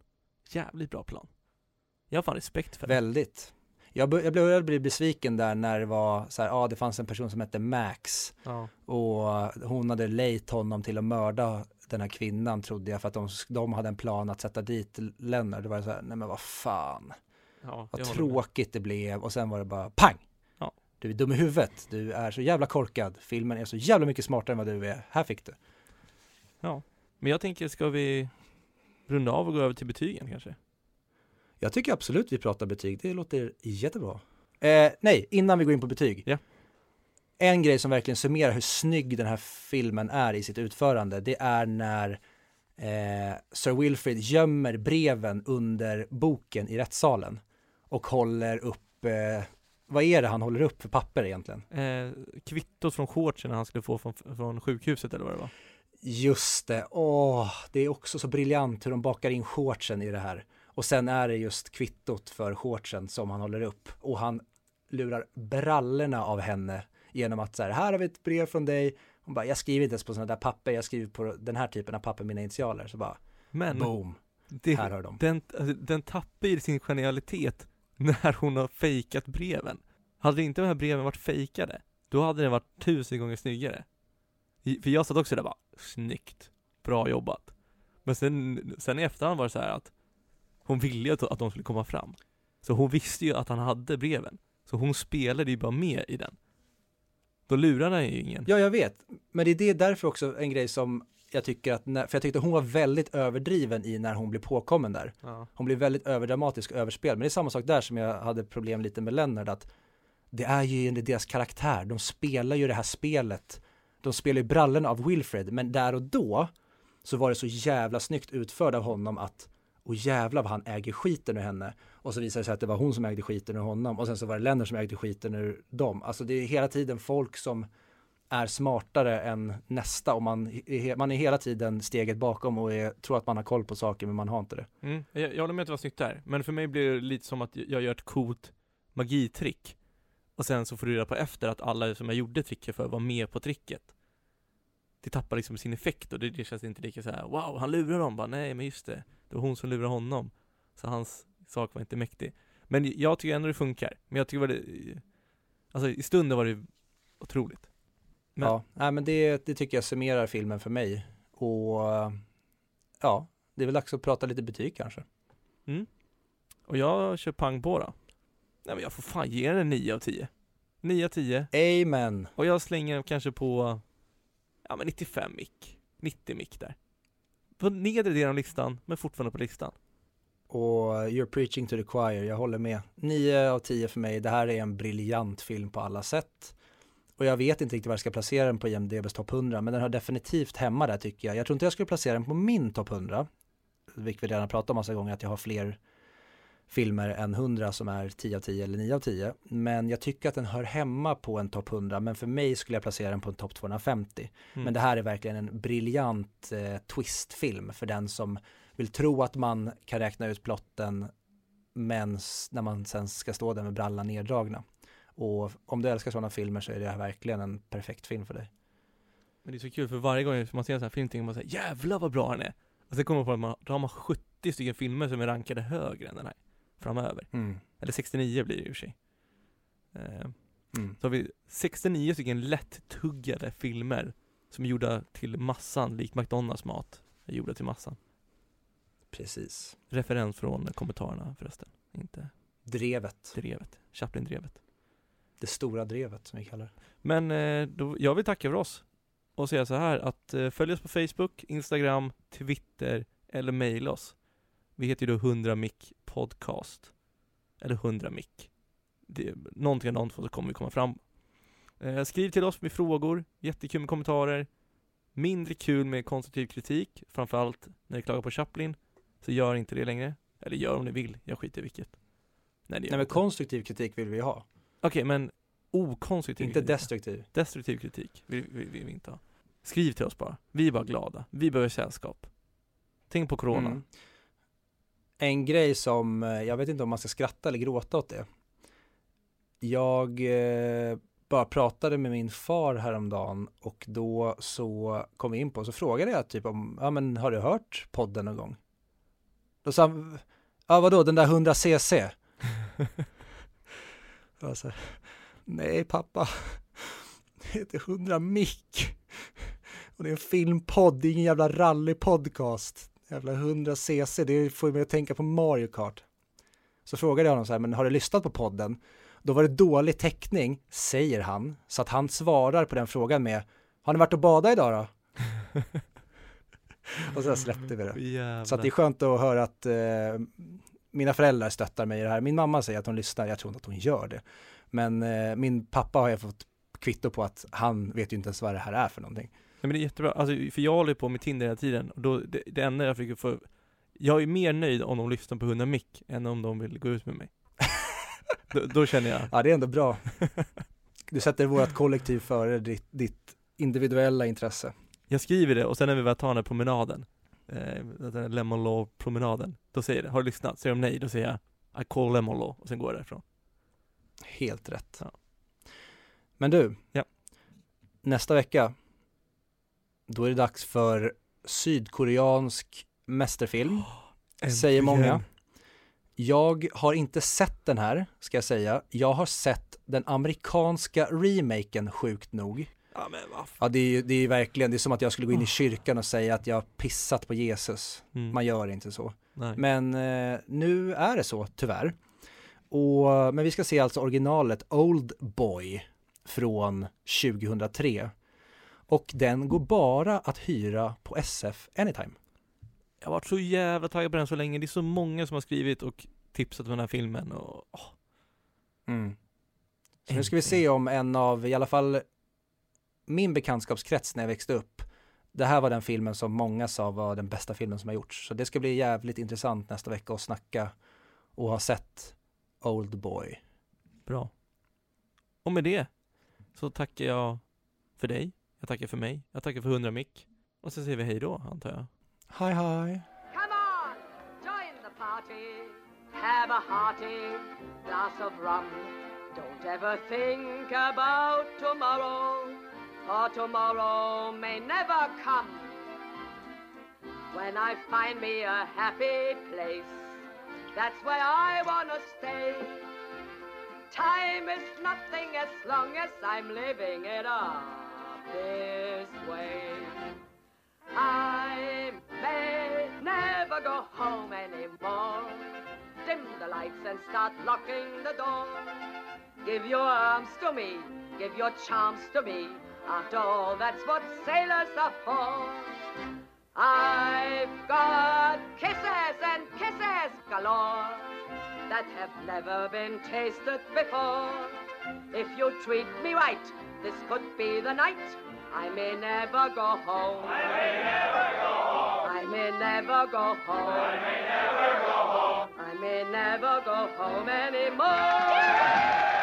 Jävligt bra plan. Jag har fan respekt för det.
Väldigt. Jag, jag började bli besviken där när det var så här, ja det fanns en person som hette Max
Ja.
och hon hade lejt honom till att mörda den här kvinnan trodde jag för att de, de hade en plan att sätta dit Lennart. Det var så här, nej men vad fan,
ja
vad tråkigt det blev och sen var det bara pang!
Ja.
Du är dum i huvudet, du är så jävla korkad, filmen är så jävla mycket smartare än vad du är, här fick du.
Ja. Men jag tänker, ska vi runda av och gå över till betygen kanske?
Jag tycker absolut vi pratar betyg, det låter jättebra. Eh, nej, innan vi går in på betyg.
Ja.
En grej som verkligen summerar hur snygg den här filmen är i sitt utförande, det är när eh, Sir Wilfrid gömmer breven under boken i rättssalen och håller upp, eh, vad är det han håller upp för papper egentligen?
Eh, kvittot från shortsen han skulle få från, från sjukhuset eller vad det var.
Just det, åh, det är också så briljant hur de bakar in shortsen i det här. Och sen är det just kvittot för shortsen som han håller upp och han lurar brallorna av henne genom att så här, här har vi ett brev från dig. Hon bara, jag skriver inte ens på sådana där papper, jag skriver på den här typen av papper, mina initialer. Så bara,
Men
boom,
det,
här har de.
den, alltså, den tappar ju sin genialitet <laughs> när hon har fejkat breven. Hade inte de här breven varit fejkade, då hade den varit tusen gånger snyggare. För jag satt också där bara, snyggt, bra jobbat. Men sen, sen i efterhand var det så här att hon ville ju att, att de skulle komma fram. Så hon visste ju att han hade breven. Så hon spelade ju bara med i den. Då lurade han ju ingen.
Ja, jag vet. Men det är det därför också en grej som jag tycker att, när, för jag tyckte hon var väldigt överdriven i när hon blev påkommen där.
Ja.
Hon blir väldigt överdramatisk och överspel. Men det är samma sak där som jag hade problem lite med Lennart att det är ju enligt deras karaktär. De spelar ju det här spelet. De spelar ju brallen av Wilfred. Men där och då så var det så jävla snyggt utförd av honom att och jävlar vad han äger skiten ur henne. Och så visar det sig att det var hon som ägde skiten ur honom. Och sen så var det Lennart som ägde skiten ur dem. Alltså det är hela tiden folk som är smartare än nästa och man, är- man är hela tiden steget bakom och är, tror att man har koll på saker men man har inte det.
Mm, jag, jag håller med att det var snyggt där, men för mig blir det lite som att jag gör ett coolt magitrick och sen så får du reda på efter att alla som jag gjorde tricket för var med på tricket. Det tappar liksom sin effekt och det, det känns inte lika så här: wow, han lurar dem, bara nej men just det, det var hon som lurade honom. Så hans sak var inte mäktig. Men jag tycker ändå det funkar, men jag tycker var det, alltså i stunden var det otroligt. Men-
Ja, nej, men det, det tycker jag summerar filmen för mig. Och ja, det är väl dags att prata lite betyg kanske.
Mm. Och jag kör pang på då. Nej men jag får fan ge den en 9 av 10. 9 av 10.
Amen!
Och jag slänger kanske på, ja men 95 mick. 90 mick där. På nedre delen av listan, men fortfarande på listan.
Och you're preaching to the choir, jag håller med. 9 av 10 för mig, det här är en briljant film på alla sätt. Och jag vet inte riktigt var jag ska placera den på IMDBs topp 100, men den har definitivt hemma där tycker jag. Jag tror inte jag skulle placera den på min topp 100, vilket vi redan har pratat om massa gånger, att jag har fler filmer än 100 som är 10 av 10 eller 9 av 10. Men jag tycker att den hör hemma på en topp 100, men för mig skulle jag placera den på en topp 250.
Mm.
Men det här är verkligen en briljant eh, twistfilm för den som vill tro att man kan räkna ut plotten men när man sen ska stå där med brallan neddragna. Och om du älskar sådana filmer så är det här verkligen en perfekt film för dig.
Men det är så kul för varje gång man ser en sån här film tänker man såhär, jävlar vad bra den är. Och sen kommer man på att man, då har man 70 stycken filmer som är rankade högre än den här. Framöver.
Mm.
Eller 69 blir det i och för sig. Eh,
Mm.
Så har vi 69 stycken lätt-tuggade filmer som är gjorda till massan, likt McDonalds mat är gjorda till massan.
Precis.
Referens från kommentarerna förresten, inte
Drevet.
drevet, Chaplin-drevet.
Det stora drevet som vi kallar det.
Men eh, då, jag vill tacka för oss och säga så här att eh, följ oss på Facebook, Instagram, Twitter eller mejla oss. Vi heter ju då 100 mic podcast. Eller 100 mic. Det, någonting av de två så kommer vi komma fram. Eh, skriv till oss med frågor, jättekul med kommentarer. Mindre kul med konstruktiv kritik, framförallt när ni klagar på Chaplin. Så gör inte det längre. Eller gör om ni vill, jag skiter i vilket. Nej,
Nej men
inte.
konstruktiv kritik vill vi ha.
Okej, men okonstruktiv
Inte
kritik.
destruktiv.
Destruktiv kritik vill, vill, vill vi inte ha. Skriv till oss bara. Vi är bara glada. Vi behöver sällskap. Tänk på corona.
Mm. En grej som, eh, jag vet inte om man ska skratta eller gråta åt det. Jag eh, bara pratade med min far häromdagen och då så kom vi in på, så frågade jag typ om, ja men har du hört podden någon gång? Då sa han, ja vadå den där 100 cc? <laughs> sa, nej pappa, det heter 100 mick. Och det är en filmpodd, det är ingen jävla rallypodcast. Jävla 100 cc, det får mig att tänka på Mario Kart. Så frågade jag honom så här, men har du lyssnat på podden? Då var det dålig täckning, säger han, så att han svarar på den frågan med Har ni varit och badat idag då? <laughs> och så släppte vi det.
Jävlar.
Så att det är skönt att höra att eh, mina föräldrar stöttar mig i det här. Min mamma säger att hon lyssnar, jag tror inte att hon gör det. Men eh, min pappa har jag fått kvitto på att han vet ju inte ens vad det här är för någonting.
Nej men det är jättebra, alltså, för jag håller på med Tinder hela tiden och då, det, det enda jag försöker få Jag är mer nöjd om de lyssnar på 100 mick än om de vill gå ut med mig <laughs> då, då känner jag
Ja, det är ändå bra. <laughs> Du sätter vårt kollektiv före ditt, ditt individuella intresse.
Jag skriver det och sen när vi väl tar den här promenaden eh, Lemon Law promenaden Då säger det, har du lyssnat? Säger de nej, då säger jag I call Lemon Law och sen går jag därifrån
Helt rätt.
Ja.
Men du,
Ja.
nästa vecka, då är det dags för sydkoreansk mästerfilm, <gasps> säger många. Jag har inte sett den här, ska jag säga. Jag har sett den amerikanska remaken sjukt nog.
Ja men
Ja, det är ju det är ju verkligen, det är som att jag skulle gå in i kyrkan och säga att jag har pissat på Jesus.
mm.
Man gör inte så.
Nej.
Men eh, nu är det så, tyvärr. Och, men vi ska se alltså originalet Old Boy från 2003. Och den går bara att hyra på SF Anytime.
Jag har varit så jävla taggad på den så länge, det är så många som har skrivit och tipsat om den här filmen och åh,
Mm. Så nu ska vi se om en av, i alla fall min bekantskapskrets när jag växte upp, det här var den filmen som många sa var den bästa filmen som har gjorts. Så det ska bli jävligt intressant nästa vecka att snacka och ha sett Old Boy.
bra Och med det så tackar jag för dig, jag tackar för mig, jag tackar för 100 mick och så säger vi hej då antar jag
Hi hi!
Come on, join the party. Have a hearty glass of rum. Don't ever think about tomorrow, for tomorrow may never come. When I find me a happy place, that's where I wanna stay. Time is nothing as long as I'm living it up this way. I may never go home anymore. Dim the lights and start locking the door. Give your arms to me, give your charms to me. After all, that's what sailors are for. I've got kisses and kisses galore that have never been tasted before. If you treat me right, this could be the night. I may never go home. I may never go home. I may never go home. I may never go home. I may never go home anymore.